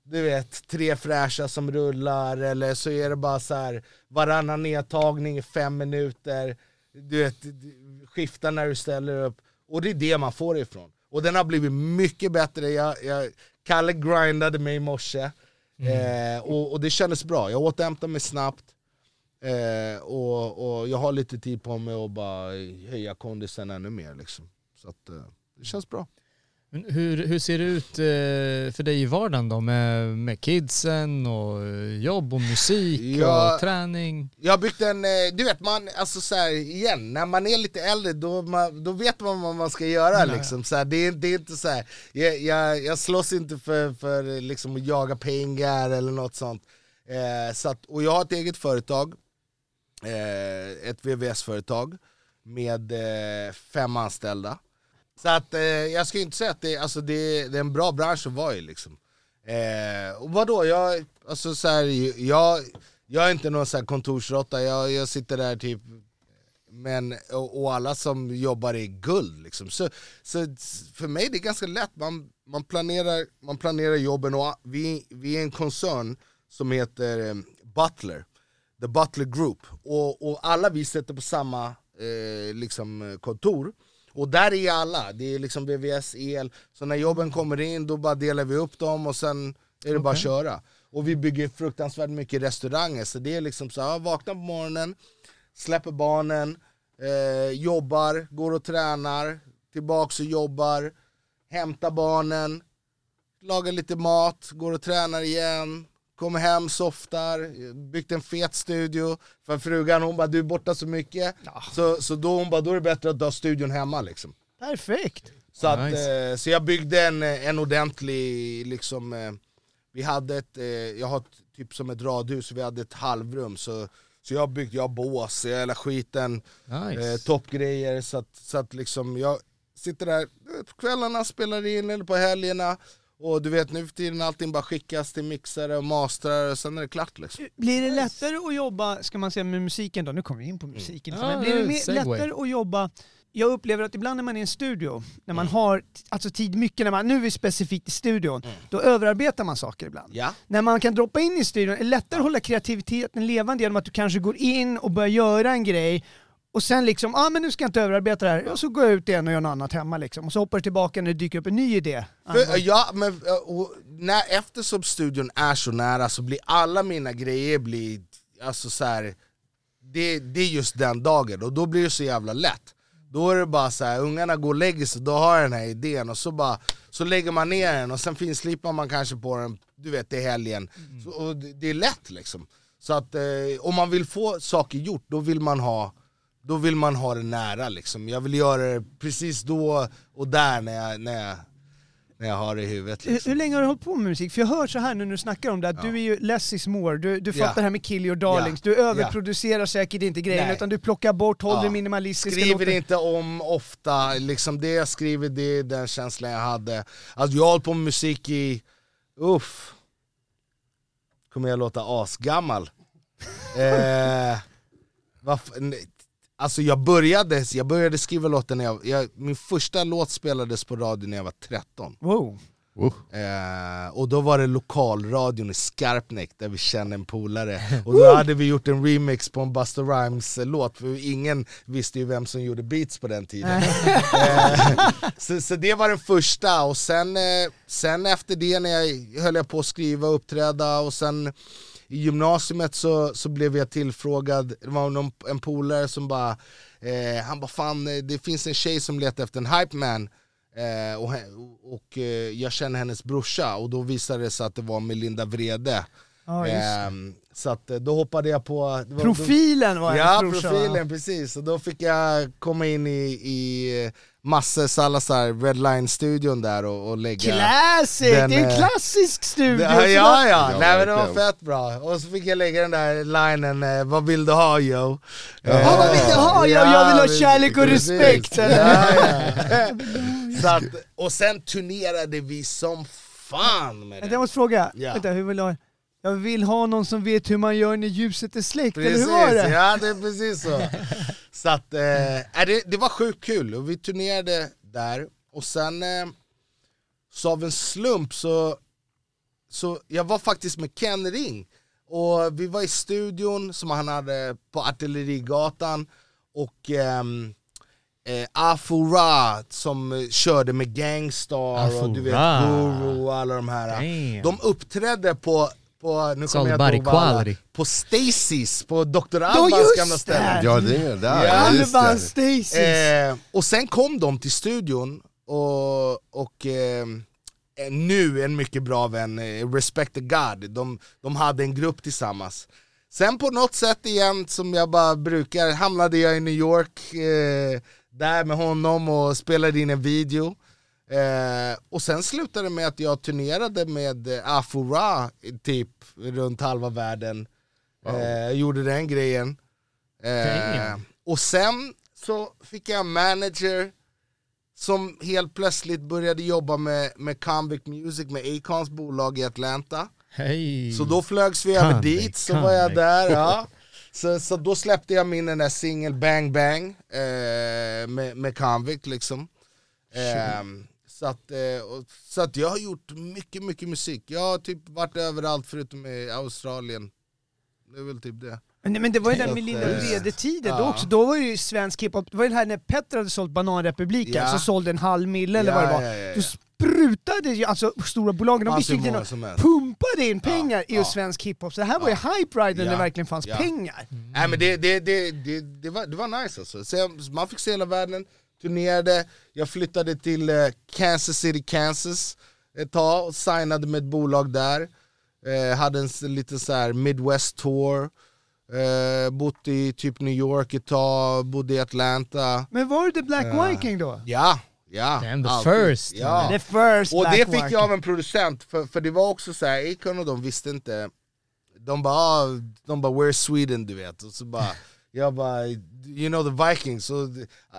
du vet, tre fräscha som rullar, eller så är det bara så här varannan nedtagning i fem minuter, du vet, skifta när du ställer upp. Och det är det man får ifrån. Och den har blivit mycket bättre, jag, jag, Kalle grindade mig i morse, eh, och, och det kändes bra. Jag återhämtade mig snabbt, eh, och, och jag har lite tid på mig att bara höja kondisen ännu mer. Liksom. Så att, eh, det känns bra. Hur, hur ser det ut eh, för dig i vardagen då med, med kidsen och eh, jobb och musik Ja. och träning? Jag har byggt en, eh, du vet man, alltså så här, igen, när man är lite äldre då, man, då vet man vad man ska göra liksom. Så här, det, det är inte så här, jag, jag, jag slåss inte för, för liksom, att jaga pengar eller något sånt. Eh, så att, och jag har ett eget företag, eh, ett VVS-företag med eh, fem anställda. Så att eh, jag ska inte säga att det, alltså, det, det är en bra bransch att vara i liksom. Eh, och vadå, jag, alltså, så här, jag, jag är inte någon så här kontorsråtta, jag, jag sitter där typ men, och, och alla som jobbar är guld liksom. så, så för mig det är ganska lätt, man, man, planerar, man planerar jobben och vi, vi är en koncern som heter eh, Butler, The Butler Group. Och, och alla vi sitter på samma eh, liksom, kontor och där är alla, det är liksom VVS, el, så när jobben kommer in då bara delar vi upp dem och sen är det bara att köra. Och vi bygger fruktansvärt mycket restauranger, så det är liksom så här, vakna på morgonen, släpper barnen, eh, jobbar, går och tränar, tillbaks och jobbar, hämtar barnen, lagar lite mat, går och tränar igen, kommer hem, softar, byggt en fet studio. För frugan hon bara du är borta så mycket, så, så då hon bara då är det bättre att du har studion hemma liksom. Perfekt. Så, att, Nice. eh, så jag byggde en, en ordentlig, liksom, eh, vi hade ett, eh, jag har ett, typ som ett radhus, vi hade ett halvrum så, så jag byggde, jag bås, hela skiten, Nice. eh, toppgrejer så att, så att liksom jag sitter där på kvällarna, spelar in eller på helgerna och du vet nu för tiden allting bara skickas till mixare och mastrar och sen är det klart liksom. Blir det lättare att jobba, ska man säga med musiken då, nu kommer vi in på musiken, Ja, men blir det mer, lättare att jobba? Jag upplever att ibland när man är i en studio, när man har t- alltså tid mycket, när man, nu är vi specifikt i studion, då överarbetar man saker ibland. Ja. När man kan droppa in i studion är det lättare att hålla kreativiteten levande genom att du kanske går in och börjar göra en grej och sen liksom, ja ah, men nu ska jag inte överarbeta det här, och så går jag ut igen och gör något annat hemma liksom. Och så hoppar du tillbaka när det dyker upp en ny idé. För, ja, men, eh, och, när, eftersom studion är så nära så blir alla mina grejer blir, alltså så här, det, det är just den dagen och då blir det så jävla lätt. Då är det bara så här, ungarna går och lägger sig, då har jag den här idén och så bara så lägger man ner den och sen finslipar man kanske på den, du vet det är helgen. Så, och det, det är lätt liksom. Så att eh, om man vill få saker gjort, då vill man ha då vill man ha det nära liksom. Jag vill göra det precis då och där när jag, när jag när jag har det i huvudet. Hur, Liksom. hur länge har du hållit på med musik? För jag hör så här nu när du snackar om det, att du är ju less is more, du, du Ja. fattar det här med kill your darlings, Ja. du överproducerar säkert inte grejerna Nej. utan du plockar bort, håller Ja. det minimalistiska. Skriver låter- inte om ofta, liksom det jag skriver det är den känslan jag hade. Alltså jag har hållit på med musik i, uff, kommer jag låta asgammal? eh, varför, nej, alltså jag började, jag började skriva låtar när jag, jag, min första låt spelades på radio när jag var 13. Wow. Eh, och då var det lokalradion i Skarpnäck där vi kände en polare. Och då hade vi gjort en remix på en Busta Rhymes låt för ingen visste ju vem som gjorde beats på den tiden. Eh, så, så det var den första. Och sen, eh, sen efter det när jag höll jag på att skriva och uppträda och sen i gymnasiet så, så blev jag tillfrågad, det var någon, en polare som bara eh, Han bara fan eh, det finns en tjej som letar efter en hype man Eh, och och eh, jag känner hennes brorsa och då visade det sig att det var Melinda Vrede. Ja. Ehm, så att, eh, då hoppade jag på... det var- Profilen var Ja, hennes brorsa, va? profilen precis. Och då fick jag komma in i, i eh, Masse Salazar Redline-studion där och, och lägga... Classic! Den, det är en eh, klassisk studio! Ja, ja, ja. Ja, Nej men det var fett bra. Och så fick jag lägga den där linen, eh, vad vill du ha yo? Ja, vad vill du ha? Jag, jag vill ha kärlek och precis. respekt! eller? Ja, ja. Så att, och sen turnerade vi som fan med Jag det. måste fråga, Ja. vänta, hur vill du ha? Jag vill ha någon som vet hur man gör när ljuset är släckt, eller Precis, hur var det? ja det är precis så. Så att, eh, äh, det, det var sjukt kul och vi turnerade där och sen eh, så av en slump så, så jag var faktiskt med Ken Ring och vi var i studion som han hade på Artillerigatan och ehm, eh, Afura som eh, körde med Gangstar och du vet Afura. Guru och alla de här. Damn. De uppträdde på, på nu kommer jag inte ihåg på Stacys, på Dr. Ja, Albans gamla ställe. Ja det är där, Ja, Alban. Stacys! Eh, och sen kom de till studion och, och eh, nu en mycket bra vän, eh, Respect the God, de, de hade en grupp tillsammans. Sen på något sätt igen, som jag bara brukar, hamnade jag i New York eh, där med honom och spelade in en video. Eh, och sen slutade det med att jag turnerade med eh, Afura typ runt halva världen. Eh, gjorde den grejen. Eh, och sen så fick jag en manager som helt plötsligt började jobba med, med Convict Music, med Acons bolag i Atlanta. Hej! Så då flögs vi över dit, så var jag där. Ja. Så, så då släppte jag min den där singel Bang Bang eh, med, med Convict liksom. Ehm, så, att, eh, så att jag har gjort mycket, mycket musik. Jag har typ varit överallt förutom i Australien. Det är väl typ det. Men, men det var ju den med Linda eh, Vrede-tiden då ja. också, då var ju svensk hiphop, det var ju det här när Petter hade sålt Bananrepubliken, Ja. så sålde en halv mille eller Ja, vad det var. ja, ja, ja. Då sprutade ju, alltså stora bolagen, de visste inte pumpade in pengar i ja. svensk hiphop. Så det här var ju Ja. hype ride när Ja. det verkligen fanns Ja. pengar. Nej men det, det, det, det, det, var, det var nice alltså. Man fick se hela världen, turnerade, jag flyttade till eh, Kansas City, Kansas ett tag och signade med ett bolag där. Eh, hade en liten så här Midwest tour, eh, bott i typ New York ett tag, bodde i Atlanta. Men var det Black Ja. Viking då? Ja, ja. Damn, the alltid. first. Ja. The first Och Black det fick Viking. jag av en producent, för, för det var också så här, Akon och de visste inte De bara, ah, de bara 'Where's Sweden' du vet, och så bara Jag bara, you know the Vikings, och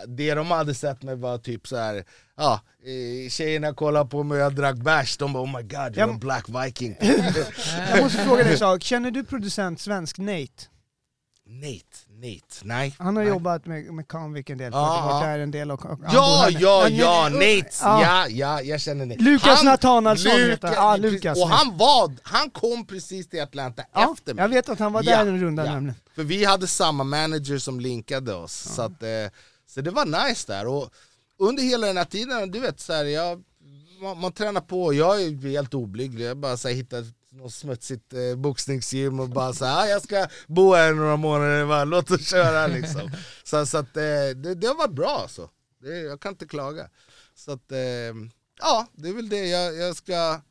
det- de hade sett mig var typ så här. ja, eh, tjejerna kollade på mig och jag drack bärs, de bara 'Oh my god, you're Ja. a black viking' Jag måste fråga dig en sak, känner du producent svensk Nate? Nate, Nate, nej Han har nej. jobbat med, med Convic en del, varit ja. där en del och, och han Ja, ja, Men- ja, Nate! Ja. Ja, ja, jag känner Nate. Lukas Nathanaelsson heter han. Ja, Lukas. Och han var, han kom precis till Atlanta Ja, efter mig. jag vet att han var där Ja, en runda ja. nämligen. För vi hade samma manager som linkade oss, så, att, eh, så det var nice där. Och under hela den här tiden, du vet, så här, jag, man, man tränar på, jag är helt oblyg, jag bara så här, hittar något smutsigt eh, boxningsgym och bara så här, ah, jag ska bo här några månader, bara, låt oss köra liksom. så, så att, eh, det, det har varit bra alltså, det, jag kan inte klaga. Så att, eh, ja, det är väl det jag, jag ska,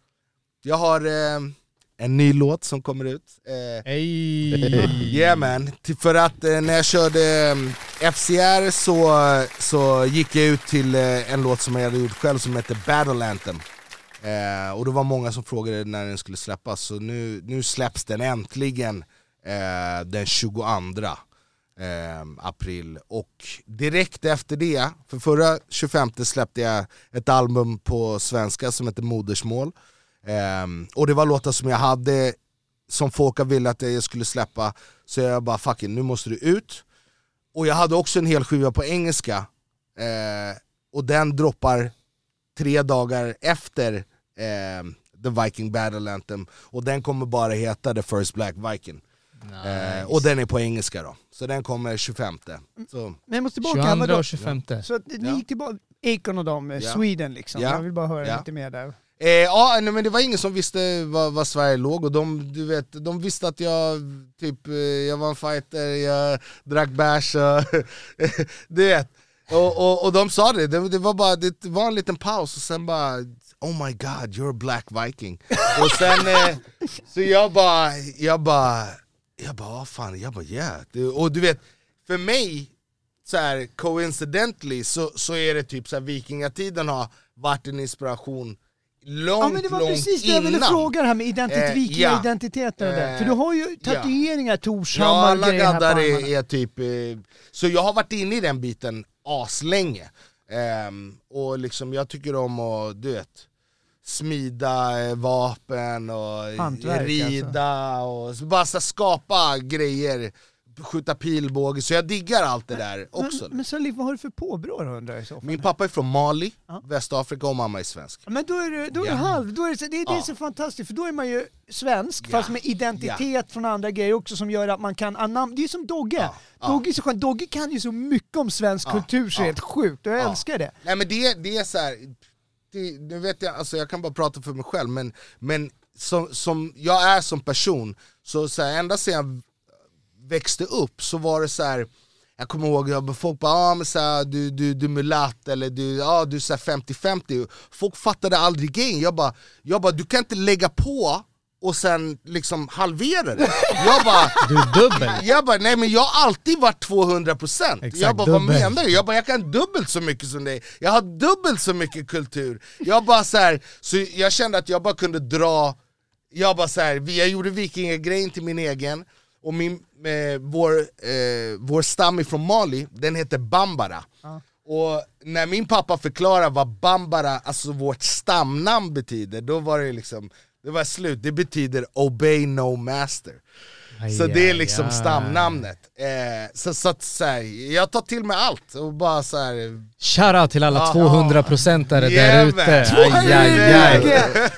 jag har eh, en ny låt som kommer ut. Eh, Hej! Yeah man, för att eh, när jag körde eh, FCR så, så gick jag ut till eh, en låt som jag hade gjort själv som heter Battle Anthem Eh, och det var många som frågade när den skulle släppas, så nu, nu släpps den äntligen eh, den 22 eh, april. Och direkt efter det, för förra 25 släppte jag ett album på svenska som heter Modersmål. Eh, och det var låtar som jag hade, som folk ville att jag skulle släppa, så jag bara fucking nu måste du ut. Och jag hade också en hel skiva på engelska, eh, och den droppar tre dagar efter eh, The Viking Battle Anthem, och den kommer bara heta The First Black Viking. Eh, och den är på engelska då, så den kommer 25. Så, Men jag måste tillbaka, 22 vadå? och 25. Så att ni Ja. gick tillbaka, Akon och dem, eh, Ja. Sweden liksom. Ja. Jag vill bara höra Ja. lite mer där. Eh, ja, nej, men det var ingen som visste var, var Sverige låg och de, du vet, de visste att jag, typ, eh, jag var en fighter, jag drack bärs, och du vet. Och, och, och de sa det, det, det var bara det var en liten paus och sen bara Oh my god, you're a black viking. och sen, eh, så jag bara, jag bara, jag bara, vad fan, jag bara yeah. Och du vet, för mig, så här, coincidentally så, så är det typ så här, vikingatiden har varit en inspiration långt, Ja men det var långt precis det innan. jag ville fråga det här med identitet, Eh, vikingaidentiteten och det. Eh, För du har ju ja. tatueringar, Ja, Torshammar, alla här på gaddar är, är typ... Eh, så jag har varit inne i den biten aslänge. Ehm, och liksom jag tycker om att, du vet, smida eh, vapen och Hantverk, rida och så bara skapa grejer, skjuta pilbåge, så jag diggar allt det där också. Men, men Salif, vad har du för påbrå då undrar jag i så fall? Min pappa är från Mali, Ja. Västafrika och mamma är svensk. Men då är du, då är du Ja. halv, då är det, det, det är Ja. så fantastiskt för då är man ju svensk Ja. fast med identitet från andra grejer också som gör att man kan anamma, det är som Dogge. Dogge är så skönt, Dogge kan ju så mycket om svensk kultur så Ja. helt sjukt och jag Ja. älskar det. Nej men det, det är så här, det, nu vet jag, alltså jag kan bara prata för mig själv, men, men som, som jag är som person, så, så här, ända sedan växte upp så var det så här. jag kommer ihåg att folk bara ah, men så här, du, du, du är mulatt eller du, ah, du är så här 50-50, folk fattade aldrig grejen, jag bara, jag bara du kan inte lägga på och sen liksom halvera det. Jag bara, Du är dubbel. jag bara, nej men jag har alltid varit 200% Exakt, Jag bara, vad dubbel. menar du? Jag bara, jag kan dubbelt så mycket som dig Jag har dubbelt så mycket kultur Jag bara så här, så jag kände att jag bara kunde dra Jag bara så här, jag gjorde vikingagrejen till min egen Och min, eh, vår, eh, vår stam ifrån Mali, den heter Bambara. Och när min pappa förklarade vad Bambara, alltså vårt stamnamn betyder, då var det liksom det var slut, det betyder obey no master så Aj, det är liksom aj. stamnamnet. Eh, så, så att, så här, jag tar till mig allt och bara så här. Shoutout till alla Ja. 200-procentare där ute.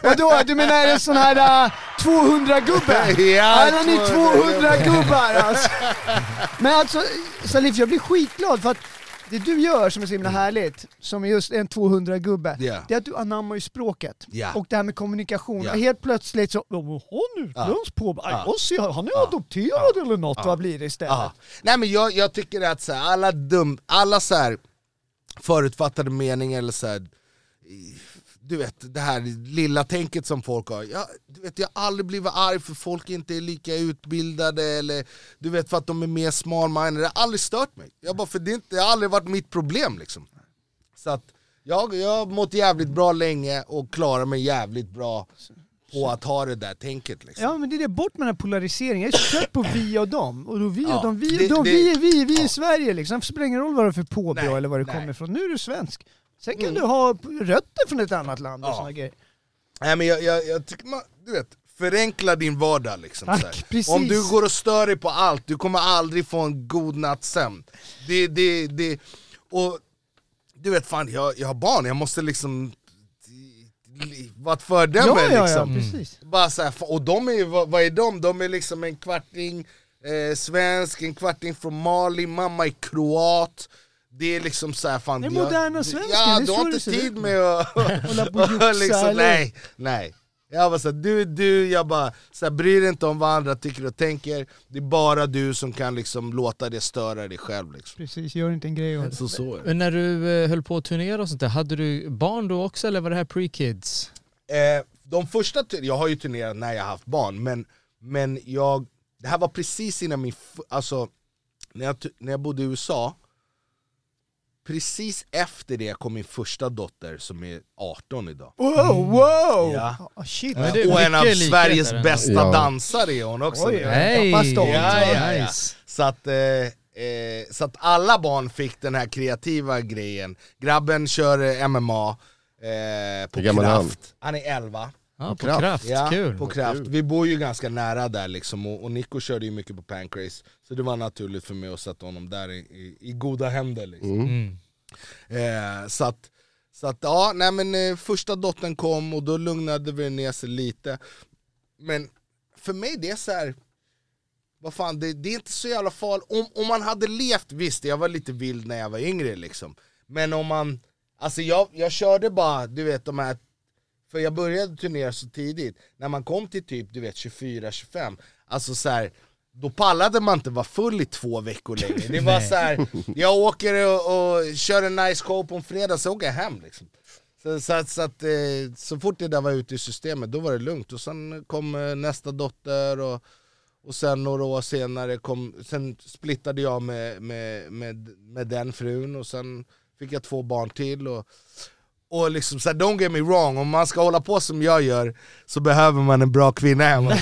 Vadå, du menar det sån här uh, 200-gubbe? Ja, Alla ni 200 200-gubbar alltså. Men alltså, Salif jag blir skitglad för att det du gör som är så himla härligt, som är just en 200-gubbe, Ja. det är att du anammar ju språket. Ja. Och det här med kommunikation. Ja. Och helt plötsligt så, "Ja, men han är utländsk på, Ja. ser, han är adopterad eller något, vad blir det istället? Ja. Nej men jag, jag tycker att så här, alla dum, alla så här förutfattade meningar eller så här, du vet det här lilla tänket som folk har. Jag, du vet, jag har aldrig blivit arg för folk inte är lika utbildade eller du vet för att de är mer small-minded. Det har aldrig stört mig. Jag bara, för det, är inte, det har aldrig varit mitt problem liksom. Så att jag, jag har mått jävligt bra länge och klarar mig jävligt bra på att ha det där tänket liksom. Ja men det är det, bort med den här polariseringen. Jag är så trött på vi och dem. Och då vi och Ja, dem, vi, det- de, det- vi är vi, vi är ja. Sverige liksom. Det spelar ingen roll vad du har för påbrå eller var du kommer ifrån. Nu är du svensk. Sen kan Mm. du ha rötter från ett annat land och Ja. såna grejer. Nej men jag, jag, jag tycker man, du vet, förenkla din vardag liksom. Tack. Om du går och stör dig på allt, du kommer aldrig få en god natts sömn. Det, det, det, och du vet fan, jag, jag har barn, jag måste liksom vara ett föredöme Ja, ja, ja, liksom. precis. Bara så här, och de är, vad, vad är de? De är liksom en kvarting eh, svensk, en kvarting från Mali, mamma är kroat. Det är liksom så här, fan, Det är moderna svensken, Ja, det är du har inte tid med att... Hålla på och liksom, nej, nej. Jag bara så här, du, du, jag bara, så här, bry dig inte om vad andra tycker och tänker, det är bara du som kan liksom låta det störa dig själv. Liksom. Precis, gör inte en grej av det. Så, så är. Men när du eh, höll på att turnera och sånt där, hade du barn då också eller var det här pre-kids? Eh, de första, jag har ju turnerat när jag har haft barn, men, men jag, det här var precis innan min, alltså när jag, när jag bodde i USA, precis efter det kom min första dotter som är 18 idag. Wow, wow! Ja. Ah, shit. Det är Och en av Sveriges bästa Ja. dansare är hon också. Oj, oj. Stolt. Ja, ja, ja. Nice. Så att, eh, eh, så att alla barn fick den här kreativa grejen. Grabben kör MMA eh, på är han? Kraft. Han är 11. Ja, på Kraft. kraft. Ja, Kul. på Kraft. Vi bor ju ganska nära där liksom och, och Nico körde ju mycket på Pancrase. Så det var naturligt för mig att sätta honom där i, i, i goda händer liksom. Mm. Eh, så att, så att ja, nej men eh, första dottern kom och då lugnade vi ner sig lite. Men för mig det är så här. vad fan det, det är inte så jävla farligt. Om, om man hade levt, visst jag var lite vild när jag var yngre liksom. Men om man, alltså jag, jag körde bara, du vet de här för jag började turnera så tidigt, när man kom till typ du vet 24-25, alltså så här, då pallade man inte vara full i två veckor längre. Det var så här, jag åker och, och kör en nice show på en fredag, så åker jag hem liksom. Så, så, att- så, att, eh, så fort det där var ute i systemet, då var det lugnt. Och sen kom eh, nästa dotter och, och sen några år senare kom, sen splittade jag med, med, med, med den frun och sen fick jag två barn till. Och, och liksom så här, don't get me wrong, om man ska hålla på som jag gör så behöver man en bra kvinna hemma.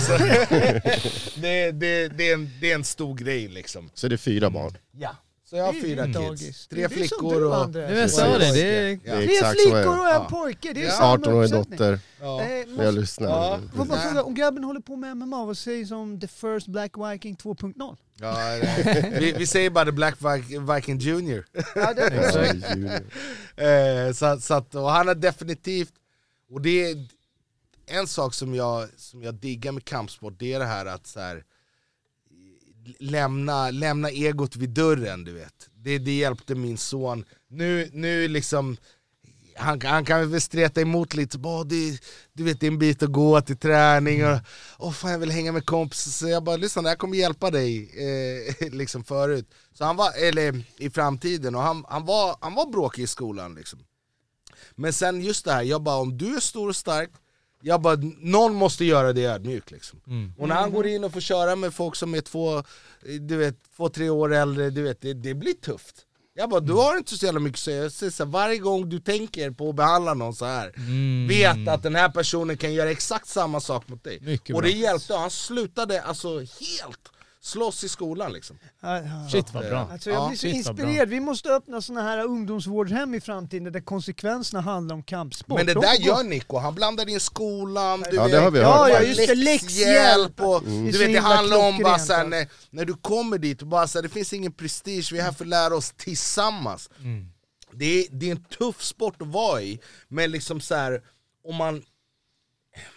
Det, det, det, är en, det är en stor grej liksom. Så det är fyra barn. Ja. Så jag har är fyra kids. Tre är flickor och... Nu jag sa det, det är... Är Tre är flickor och en pojke, det är Ja. samma 18-årig uppsättning. dotter, Ja. Eh, jag måste, lyssnar. Ja. får bara fråga, om grabben håller på med MMA, vad sägs om the first Black Viking 2.0? Ja, vi, vi säger bara the Black Vi- Viking Junior. Ja, det junior. Eh, så, så att, och han har definitivt, och det är en sak som jag, som jag diggar med kampsport, det är det här att så här, lämna, lämna egot vid dörren, du vet. Det, det hjälpte min son. Nu, nu liksom, han, han kan väl streta emot lite, så bara, det, du vet det är en bit att gå till träning och åh fan jag vill hänga med kompisar, så jag bara lyssna det här kommer hjälpa dig eh, liksom förut. Så han var, eller i framtiden, och han, han, var, han var bråkig i skolan liksom. Men sen just det här, jag bara om du är stor och stark, jag bara någon måste göra det ödmjuk liksom. Och när han går in och får köra med folk som är två, du vet, två tre år äldre, du vet, det, det blir tufft. Jag bara, du har inte så jävla mycket att säga. Jag säger så här, varje gång du tänker på att behandla någon så här vet att den här personen kan göra exakt samma sak mot dig. Mycket och bra. det hjälpte, han slutade alltså helt slåss i skolan liksom. Ja, ja. Shit vad bra. Alltså jag Ja, blir så shit, inspirerad. Vi måste öppna såna här ungdomsvårdhem i framtiden där konsekvenserna handlar om kampsport. Men det De där gör Nico, han blandar in skolan, du Ja, vet, det har vi Ja, ja, just det. Läxhjälp. och, Det är Du vet det handlar om bara såhär, alltså. när, när du kommer dit, och bara såhär, det finns ingen prestige, vi är här för att lära oss tillsammans. Det, är, det är en tuff sport att vara i, men liksom så här, om man...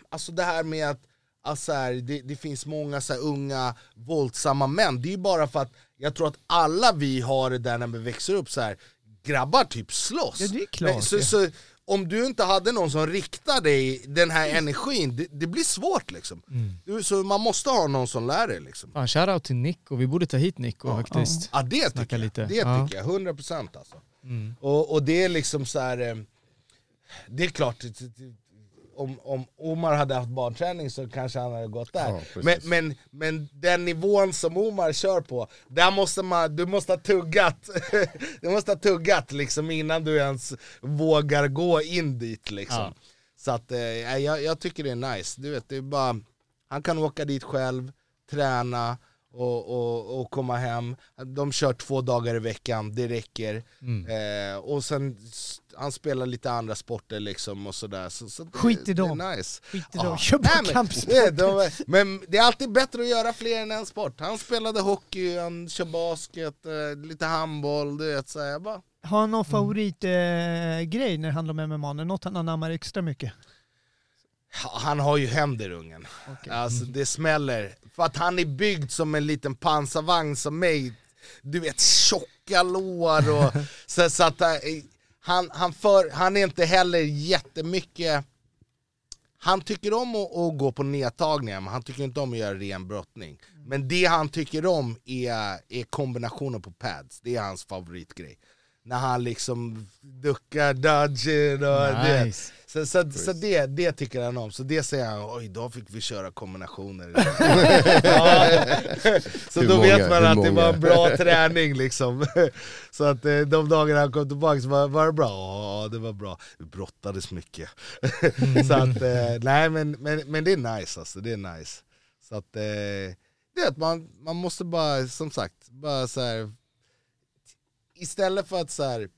Alltså det här med att alltså så här, det, det finns många så här unga våldsamma män, det är ju bara för att jag tror att alla vi har det där när vi växer upp så här. grabbar typ slåss. Ja, det är klart, så, ja. så, om du inte hade någon som riktar dig den här energin, det, det blir svårt liksom. Du, så man måste ha någon som lär dig liksom. Fan, shoutout till Nico, vi borde ta hit Nico faktiskt. Ja det Snacka tycker jag, lite. det Ja. tycker jag, 100% alltså. Och, och det är liksom så här. eh, det är klart, det- det- om, om Omar hade haft barnträning så kanske han hade gått där. Ja, men, men, men den nivån som Omar kör på, där måste man, du måste ha tuggat, du måste ha tuggat liksom innan du ens vågar gå in dit liksom. Ja. Så att, eh, jag, jag tycker det är nice, du vet, det är bara, han kan åka dit själv, träna och, och, och komma hem. De kör två dagar i veckan, det räcker. Eh, och sen, han spelar lite andra sporter liksom och sådär. Så, så Skit i dem. nice. Skit i dem. Kör bara men, kampsport. det, men det är alltid bättre att göra fler än en sport. Han spelade hockey, han kör basket, eh, lite handboll, du vet. Så jag bara, Har han någon favoritgrej eh, grej när det handlar om MMA? Något han anammar extra mycket? Han har ju händer ungen. Alltså det smäller. För att han är byggd som en liten pansarvagn som mig. Du vet tjocka lår och så, så att eh, han, han, för, han är inte heller jättemycket han tycker om att, att gå på nedtagningar, men han tycker inte om att göra ren brottning. Men det han tycker om är, är kombinationen på pads, det är hans favoritgrej. När han liksom duckar, dodgen och det. Nice. Så, så, så det, det tycker han om, så det säger han, oj då fick vi köra kombinationer. ja. Så Hur då många? vet man att det var många? en bra träning liksom. Så att eh, de dagarna han kom tillbaka så var, var det bra, ja det var bra. Vi brottades mycket. så att, eh, nej men, men, men det är nice alltså, det är nice. Så att, eh, det är att man, man måste bara, som sagt, bara så här. Istället för att så här,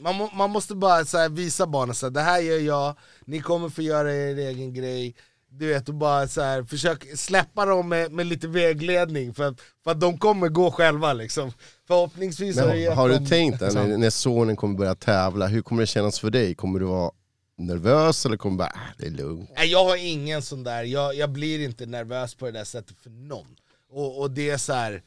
man, må, man måste bara så visa barnen så här, det här gör jag, ni kommer få göra er egen grej. Du vet, och bara så här, försök släppa dem med, med lite vägledning för, för att de kommer gå själva liksom. Förhoppningsvis har det Men gett har du dem- tänkt där, när, när sonen kommer börja tävla, hur kommer det kännas för dig? Kommer du vara nervös eller kommer du bara, ah, det är lugnt? Nej, jag har ingen sån där, jag, jag blir inte nervös på det där sättet för någon. Och, och det är så här.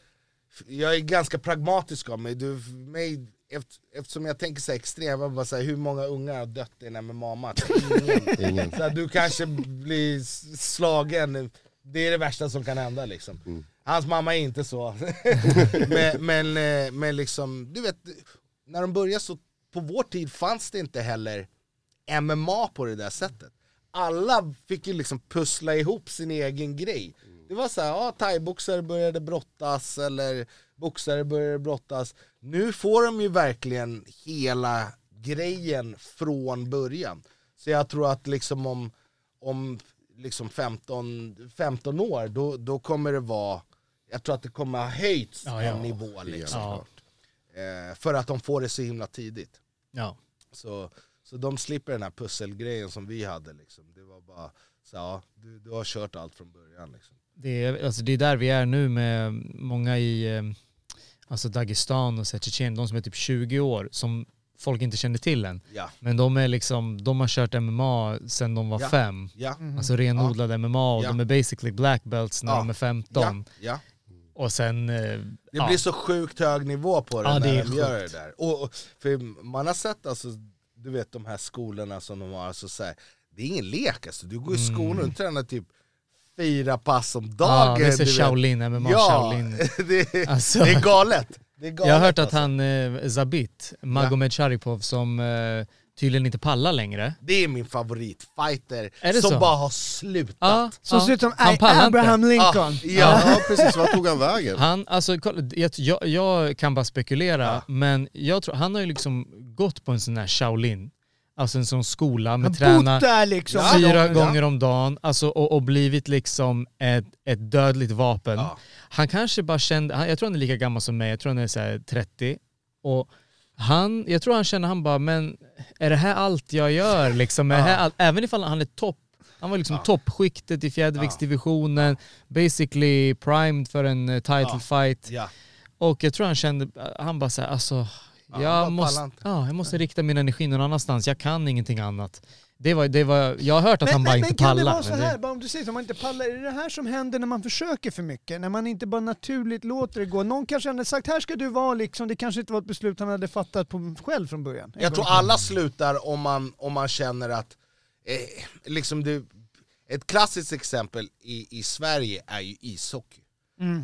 Jag är ganska pragmatisk av mig, du, mig efter, eftersom jag tänker så här extremt, jag bara så här, hur många ungar har dött i en MMA-match? Ingen. Ingen. Så här, du kanske blir slagen, det är det värsta som kan hända liksom. Hans mamma är inte så. men, men, eh, men liksom, du vet, när de började så, på vår tid fanns det inte heller MMA på det där sättet. Alla fick ju liksom pussla ihop sin egen grej. Det var så här, ja, thaiboxare började brottas eller boxare började brottas. Nu får de ju verkligen hela grejen från början. Så jag tror att liksom om, om liksom 15, 15 år, då, då kommer det vara, jag tror att det kommer ha höjts Ja, ja. en nivå liksom. Ja. Eh, för att de får det så himla tidigt. Ja. Så, så de slipper den här pusselgrejen som vi hade. Liksom. Det var bara så ja, du, du har kört allt från början. Liksom. Det är, alltså det är där vi är nu med många i eh, alltså Dagestan och Tjetjenien, de som är typ 20 år, som folk inte känner till än. Ja, Men de är liksom, de har kört MMA sedan de var Ja. fem. ja, Alltså renodlad MMA och Ja. de är basically black belts när Ja. de är 15. ja, ja. Och sen... eh, Det ja. blir så sjukt hög nivå på det Ja, det när är de gör det där. Och, och, för man har sett alltså, du vet de här skolorna som de har, alltså, så här, det är ingen lek alltså. Du går i skolan och tränar typ fyra pass om dagen. Ja, det är. Shaolin, MMA Ja, Shaolin. det, är- Alltså. det är galet. Det är galet Jag har hört att alltså. han, eh, Zabit, Magomed Sharipov, som eh, tydligen inte pallar längre. Det är min favoritfighter, Är som så? bara har slutat. Ja, Som ja. ser ut som Han A- pallar inte. Abraham Lincoln. Ah, ja. Ja precis, vart tog han vägen? Han, alltså, kolla, jag, jag, jag kan bara spekulera, Ja. men jag tror, han har ju liksom gått på en sån här Shaolin, alltså en sån skola med träna där liksom. Ja, fyra ja. gånger om dagen alltså, och, och blivit liksom ett, ett dödligt vapen. Ja. Han kanske bara kände, jag tror han är lika gammal som mig, jag tror han är så här 30. Och han, jag tror han känner, han bara, men är det här allt jag gör? Liksom, är det här allt? Även ifall han är topp, han var liksom toppskiktet i fjäderviktsdivisionen, basically primed för en eh, title Ja. fight. Ja. Och jag tror han kände, han bara såhär, alltså, Ja, jag, måste, pallar ja, jag måste rikta min energi någon annanstans, jag kan ingenting annat. Det var, det var, jag har hört att Men, han bara men, inte men kan pallar. det vara så men här, bara om du säger att man inte pallar, är det det här som händer när man försöker för mycket? När man inte bara naturligt låter det gå? Någon kanske hade sagt här ska du vara liksom, det kanske inte var ett beslut han hade fattat på själv från början. Jag tror alla slutar om man, om man känner att, eh, liksom det, ett klassiskt exempel i, i Sverige är ju ishockey.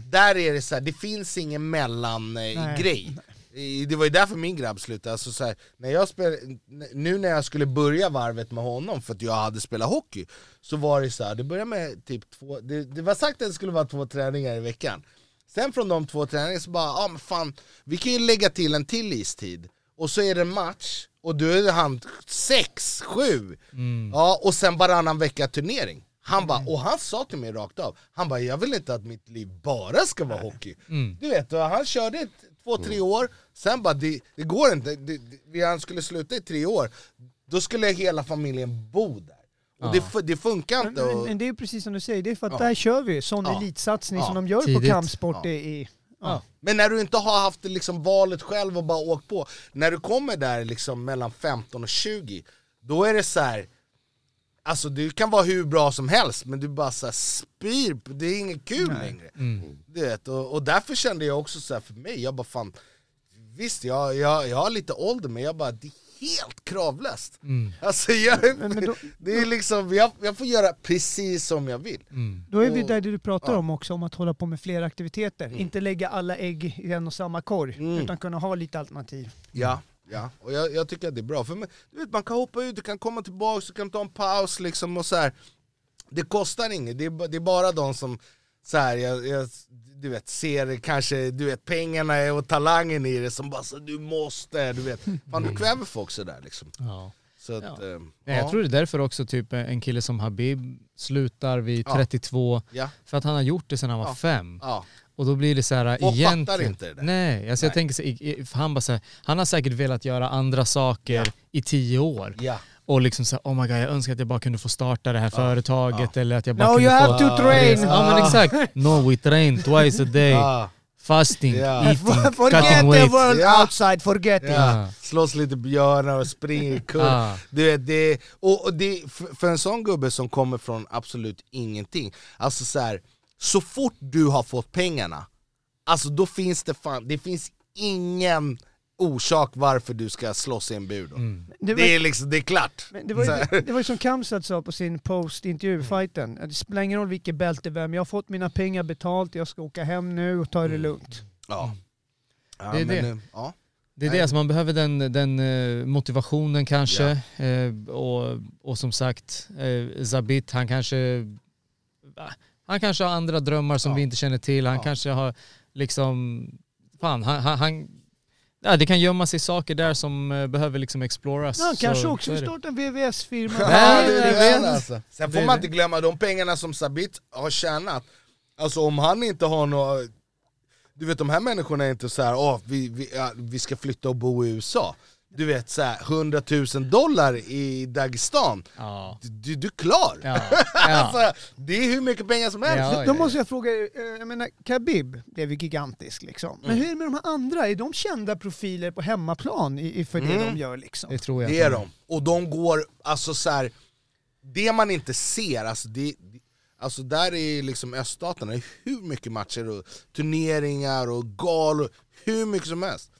Där är det så här, det finns ingen mellangrej. Eh, det var ju därför min grabb slutade, alltså så här, när jag spel, nu när jag skulle börja varvet med honom för att jag hade spelat hockey, så var det så här, det började med typ två, det, det var sagt att det skulle vara två träningar i veckan. Sen från de två träningarna så bara, ja ah, men fan, vi kan ju lägga till en till istid. Och så är det match, och då är han sex, sju. Ja, och sen varannan vecka turnering. Han bara, och han sa till mig rakt av, han bara jag vill inte att mitt liv bara ska vara hockey. Du vet, och han körde ett, två, tre år, sen bara det, det går inte, det, det, han skulle sluta i tre år, då skulle hela familjen bo där. Och det, det funkar inte. men, men det är precis som du säger, det är för att Ja. där kör vi sån Ja. elitsatsning Ja. som de gör Tidigt. på kampsport Ja. i... Men när du inte har haft det liksom valet själv och bara åkt på, när du kommer där liksom mellan 15 och 20, då är det så här. Alltså du kan vara hur bra som helst, men du bara så här spyr, det är inget kul längre. Du vet, och, och därför kände jag också så här för mig, jag bara fan, visst jag, jag, jag har lite ålder men jag bara, det är helt kravlöst. Alltså jag, Men- men då- det är liksom, jag, jag får göra precis som jag vill. Då är vi där du pratar ja. om också, om att hålla på med fler aktiviteter. Inte lägga alla ägg i en och samma korg, Mm. utan kunna ha lite alternativ. Ja, ja. och jag, jag tycker att det är bra. För man, du vet, man kan hoppa ut, du kan komma tillbaka, du kan ta en paus liksom och så här. Det kostar inget, det är, det är bara de som så här, jag, jag, du vet, ser kanske du vet, pengarna och talangen i det som bara så, du måste, du vet. Fan du kväver folk sådär liksom. Ja. Så att, Ja. eh, Nej, Jag tror det är därför också typ en kille som Habib slutar vid Ja. 32 Ja, för att han har gjort det sedan han var Ja. fem. ja. Och då blir det så här Folk egentligen... fattar inte det där. Nej, alltså jag Nej. tänker så, han bara så här, han har säkert velat göra andra saker i tio år. ja. Och liksom så här, oh my god jag önskar att jag bara kunde få starta det här företaget eller att jag bara No, kunde you få... have to train! Ja men exakt. No we train twice a day. Fasting, Ja. eating, Forget cutting the weight. world Ja. outside, forget it! Ja. Slåss lite björnar och springer i kurv. Vet, det, och, och det, för, för en sån gubbe som kommer från absolut ingenting, alltså så här, så fort du har fått pengarna, alltså då finns det fan, det finns ingen orsak varför du ska slåss i en bur då. Det var- Det är liksom, det är klart. Men det, var ju, det var ju som Kamsat sa på sin post-intervju, fighten. Det spelar ingen roll vilket bälte vem, jag har fått mina pengar betalt, jag ska åka hem nu och ta det lugnt. Ja. Ja, Det är men, det. Ja. Det är Nej. det, alltså man behöver den, den eh, motivationen kanske. Eh, och, och som sagt, eh, Zabit han kanske, han kanske har andra drömmar som Ja. vi inte känner till. Han Ja. kanske har liksom, fan han, han, han ja, det kan gömma sig saker där som eh, behöver liksom exploras. Ja, kanske också starta en VVS-firma. Ja, det det är vet. det alltså. Sen får man inte glömma de pengarna som Sabit har tjänat. Alltså om han inte har några... Du vet de här människorna är inte så här, åh vi, vi, ja, vi ska flytta och bo i USA. Du vet så här, 100 000 dollar i Dagestan, Ja. du, du är klar! Ja. Ja. alltså, det är hur mycket pengar som helst. Ja, Då måste jag fråga, eh, jag menar Khabib blev ju gigantisk liksom. Men hur är det med de här andra? Är de kända profiler på hemmaplan för det Mm. de gör liksom? Det tror jag. Det är de. Och de går, alltså så här, det man inte ser, alltså, det, alltså där i liksom öststaterna, är hur mycket matcher och turneringar och galor, hur mycket som helst.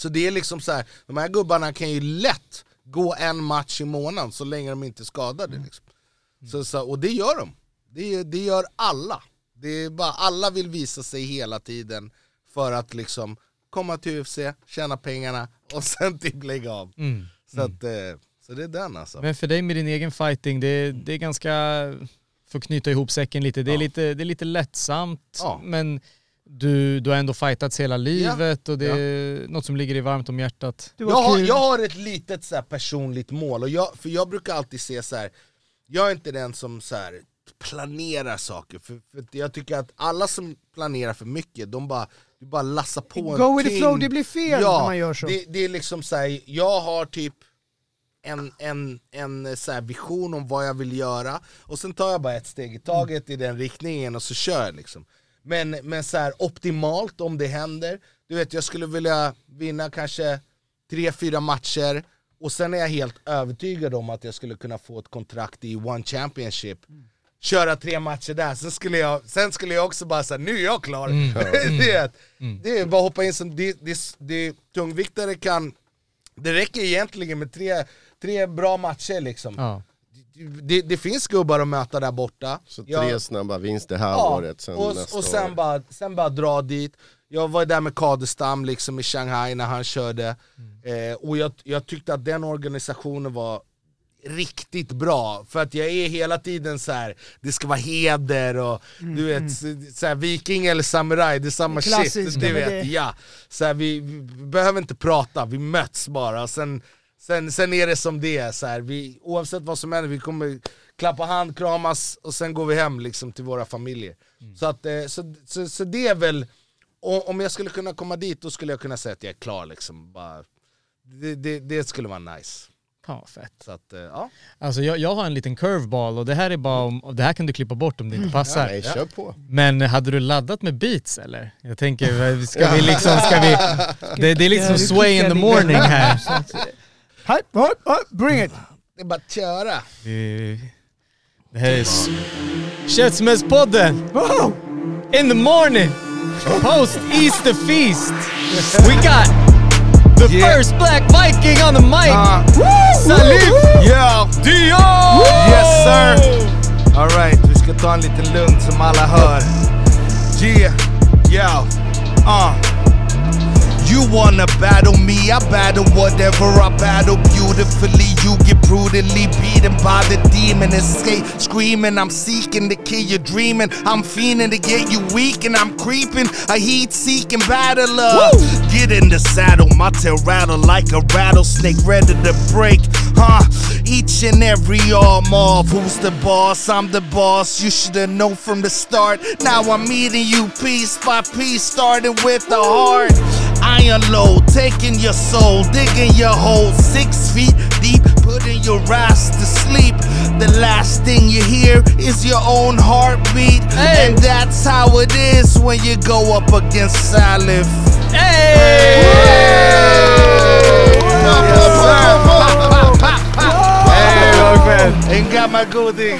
Så det är liksom så här, de här gubbarna kan ju lätt gå en match i månaden så länge de inte är skadade. Liksom. Så, så, och det gör de. Det, det gör alla. Det är bara, alla vill visa sig hela tiden för att liksom komma till UFC, tjäna pengarna och sen typ lägga av. Mm. Så, att, eh, så det är den alltså. Men för dig med din egen fighting, det, det är ganska, för att knyta ihop säcken lite, det är, Ja. lite, det är lite lättsamt Ja. men du, du har ändå fightats hela livet och det är något som ligger dig varmt om hjärtat. Jag har, jag har ett litet så här personligt mål, och jag, för jag brukar alltid se så här. jag är inte den som så här planerar saker, för, för jag tycker att alla som planerar för mycket, de bara, du bara lassar på en Go with the flow, det blir fel ja, när man gör så. Det, det är liksom så här, jag har typ en, en, en så här vision om vad jag vill göra, och sen tar jag bara ett steg i taget i den riktningen och så kör jag liksom. Men, men så här, optimalt om det händer, du vet jag skulle vilja vinna kanske tre, fyra matcher, och sen är jag helt övertygad om att jag skulle kunna få ett kontrakt i One Championship. Köra tre matcher där, sen skulle jag, sen skulle jag också bara säga nu är jag klar. det, är, det är bara hoppa in som, det, det, det, tungviktare kan, det räcker egentligen med tre, tre bra matcher liksom. Ja. Det, det finns gubbar att möta där borta. Så Jag- tre snabba vinster det här året, sen och, nästa och sen, år. bara, sen bara dra dit. Jag var där med Kadestam liksom i Shanghai när han körde, Mm. eh, och jag, jag tyckte att den organisationen var riktigt bra, för att jag är hela tiden så här. det ska vara heder och du vet, så, så här, viking eller samuraj, det är samma Klassiskt, shit. Du vet, det- ja. så här, vi, vi behöver inte prata, vi möts bara. Sen, sen, sen är det som det är, så här, vi, oavsett vad som händer, vi kommer klappa hand, kramas och sen går vi hem liksom, till våra familjer. Så, att, eh, så, så, så det är väl, om jag skulle kunna komma dit, då skulle jag kunna säga att jag är klar. Liksom. Bara, det, det, det skulle vara nice. Ja, fett. Så att, eh, ja. Alltså jag, jag har en liten curveball och det här är bara om, det här kan du klippa bort om det inte passar. Nej, kör på. Men hade du laddat med beats eller? Jag tänker, ska vi liksom, ska vi... Det, det är lite som du sway in the morning här. Hype, hype, hype, bring it! Det är bara att köra. Det, här är Köttsmällspodden! Wow! In the morning! Post Easter feast! We got The Yeah. first black viking on the mic! Uh, Salif yeah. Dion! Yes sir! Alright, vi ska ta en liten lugn som alla hör. Yeah, yeah, uh. You wanna battle me, I battle whatever I battle beautifully. You get brutally beaten by the demon. Escape screaming, I'm seeking to kill your dreaming. I'm fiending to get you weak and I'm creeping. A heat seeking battler. Get in the saddle, my tail rattle like a rattlesnake ready to break. Huh? Each and every arm off. Who's the boss? I'm the boss. You should have known from the start. Now I'm meeting you piece by piece, starting with the heart. Iron low, taking your soul, digging your hole six feet deep, putting your ass to sleep. The last thing you hear is your own heartbeat, Hey. and that's how it is when you go up against Salif. Hej vad fett! En gammal goding.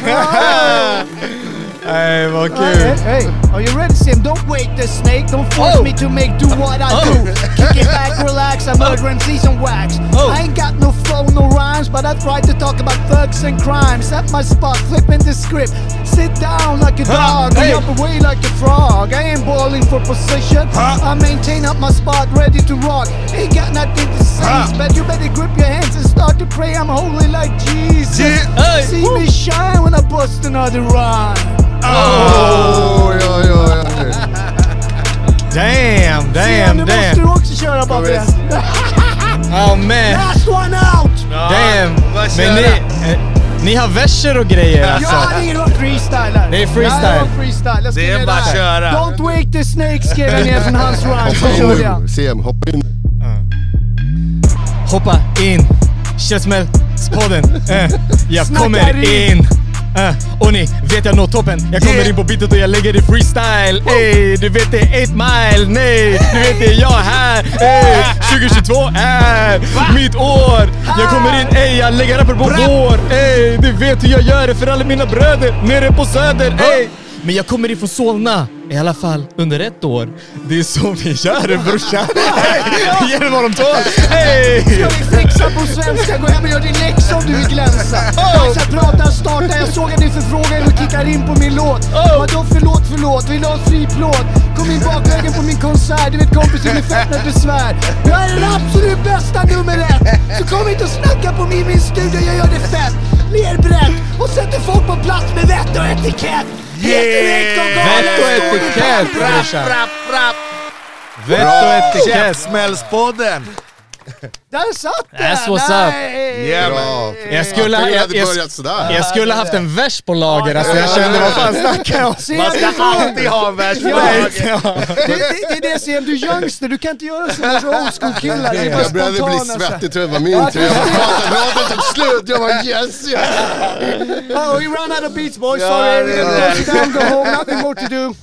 Hej vad Hey, kul! hey, are you ready, Sim? Don't wait, the snake. Don't force Oh. me to make do what I Oh. do. Kick it back, relax. I'm oh. murdering season wax. Oh. I ain't got no flow, no rhymes, but I try to talk about thugs and crimes. At my spot, flipping the script. Sit down like a dog, Hey. and jump away like a frog. I ain't balling for position. I maintain up my spot, ready to rock. Ain't got nothing to say, Huh. but you better grip your hands and start to pray. I'm holy like Jesus. Yeah. Hey. See me shine when I bust another rhyme. Oh, Oj, oj, oj, oj. Damn, Sim, damn, nu måste damn! du också köra Babbe. Oh man! Last one out! Damn! Men ni, eh, ni har verser och grejer alltså? Ja, det är någon freestyle. Det är freestyle. Ja, det var freestyle. Jag Det är bara att köra. Don't wake the snake skrev jag ner från hans rhyme. Så Hoppa körde jag. in, CM, hoppa in. Hoppa in, Käftsmällspodden. Eh, jag kommer in. In. Eh, och ni vet jag når toppen. Jag kommer Yeah. in på beatet och jag lägger det freestyle. Ey, du vet det är 8 mile. Nej, du vet det är jag här. Ey, 2022 är mitt år. Jag kommer in, ey, jag lägger rapper på vår. Ey, du vet hur jag gör det för alla mina bröder nere på söder. Ey. Men jag kommer ifrån Solna, i alla fall under ett år. Det är så vi gör brorsan. Ge det vad de tål. Ska vi flexa på svenska? Gå hem och gör din läxa om du vill glänsa. Dags att prata, starta. Jag såg att ni förfrågar och kickar in på min låt. Oh. Vadå förlåt, förlåt? Vill du ha en fri plåt? Kom in bakvägen på min konsert. Du vet kompis, det blir fett när du svär. Jag är den absolut bästa nummer ett. Så kom inte och snacka på mig i min studio, jag gör det fett. Ler brett och sätter folk på plats med vett och etikett. Vett och etikett brorsan. Vett och etikett. Käftsmällspodden. Där satt den! That's what's up. Yeah, Bra. Jag skulle, Jag jag, jag, börjat sådär. jag skulle haft en vers på lager, alltså jag kände vad fan snackar jag om? Man ska alltid ha en vers på lager. Det, det, det är det CM, du är youngster, du kan inte göra som oss old school killar. Det är bara Jag började bli så svettig, tror jag var min tur. Jag pratade, tog slut. Jag bara yes, yes. Oh, we run out of beats boys, sorry. Go down, go home, nothing more to do.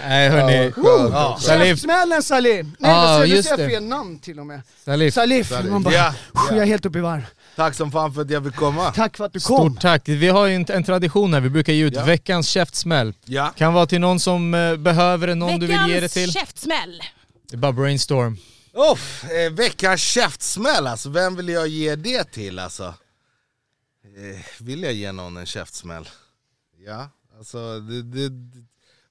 Nej hörni, Ja. Salif, Käftsmällen Salif! Nej, Ja, vad säger du? säger fel namn till och med. Salif. Salif, man bara, Ja, jag är helt uppe i varv. Tack som fan för att jag fick komma. Tack för att du kom. Stort tack. Vi har ju en, en tradition här, vi brukar ge ut Ja. veckans käftsmäll. Ja. Kan vara till någon som eh, behöver det, någon du vill ge det Veckans till. käftsmäll. Det är bara brainstorm. Uff, eh, veckans käftsmäll alltså, vem vill jag ge det till alltså? Eh, vill jag ge någon en käftsmäll? Ja, alltså det, det,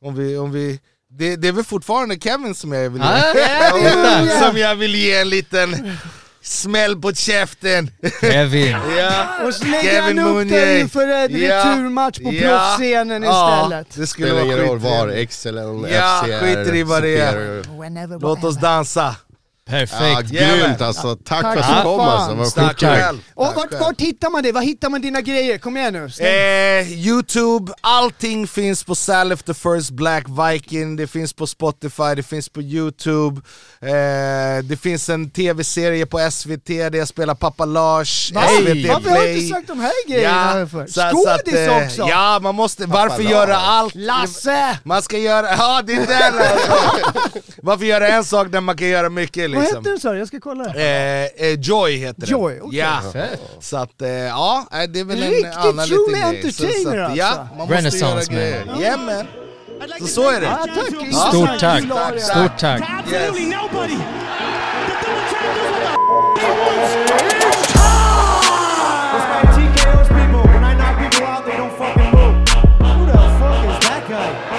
om vi, om vi det, det är väl fortfarande Kevin som jag vill ge, Ah, som jag vill ge en liten smäll på käften. Kevin. ja. Och så lägger Kevin han upp dig inför en Ja. returmatch på Ja. proffscenen Ja, istället. det skulle Spelar vara ingen roll var, eller Ja, skiter i vad det är. Låt oss whatever. Dansa. Ja, Perfekt. grymt alltså. Tack för att Tack du kom alltså. Vad Tack själv. Och Tack vart, vart hittar man det? Var hittar man dina grejer? Kom igen nu. Eh, Youtube, allting finns på Salif the First Black Viking, det finns på Spotify, det finns på Youtube, eh, det finns en tv-serie på SVT där jag spelar pappa Lars, Va? SVT Varför har du inte sagt de här grejerna Ja, för? Skådis eh, också! Ja, man måste, varför Lars. göra allt? Lasse! Man ska göra, ja det är den alltså. Varför göra en sak när man kan göra mycket liksom. Vad hette den sa Jag ska kolla. Eh, eh, Joy heter den. Joy, okay. Ja. Så att, eh, ja, eh, det är väl Riktigt en annan liten grej. Riktigt Truly Entertainer alltså. Ja, Renaissance man. Yeah. Så så är det. Ah, tack. Ja. Stort tack. Stort tack. Yes. Yes.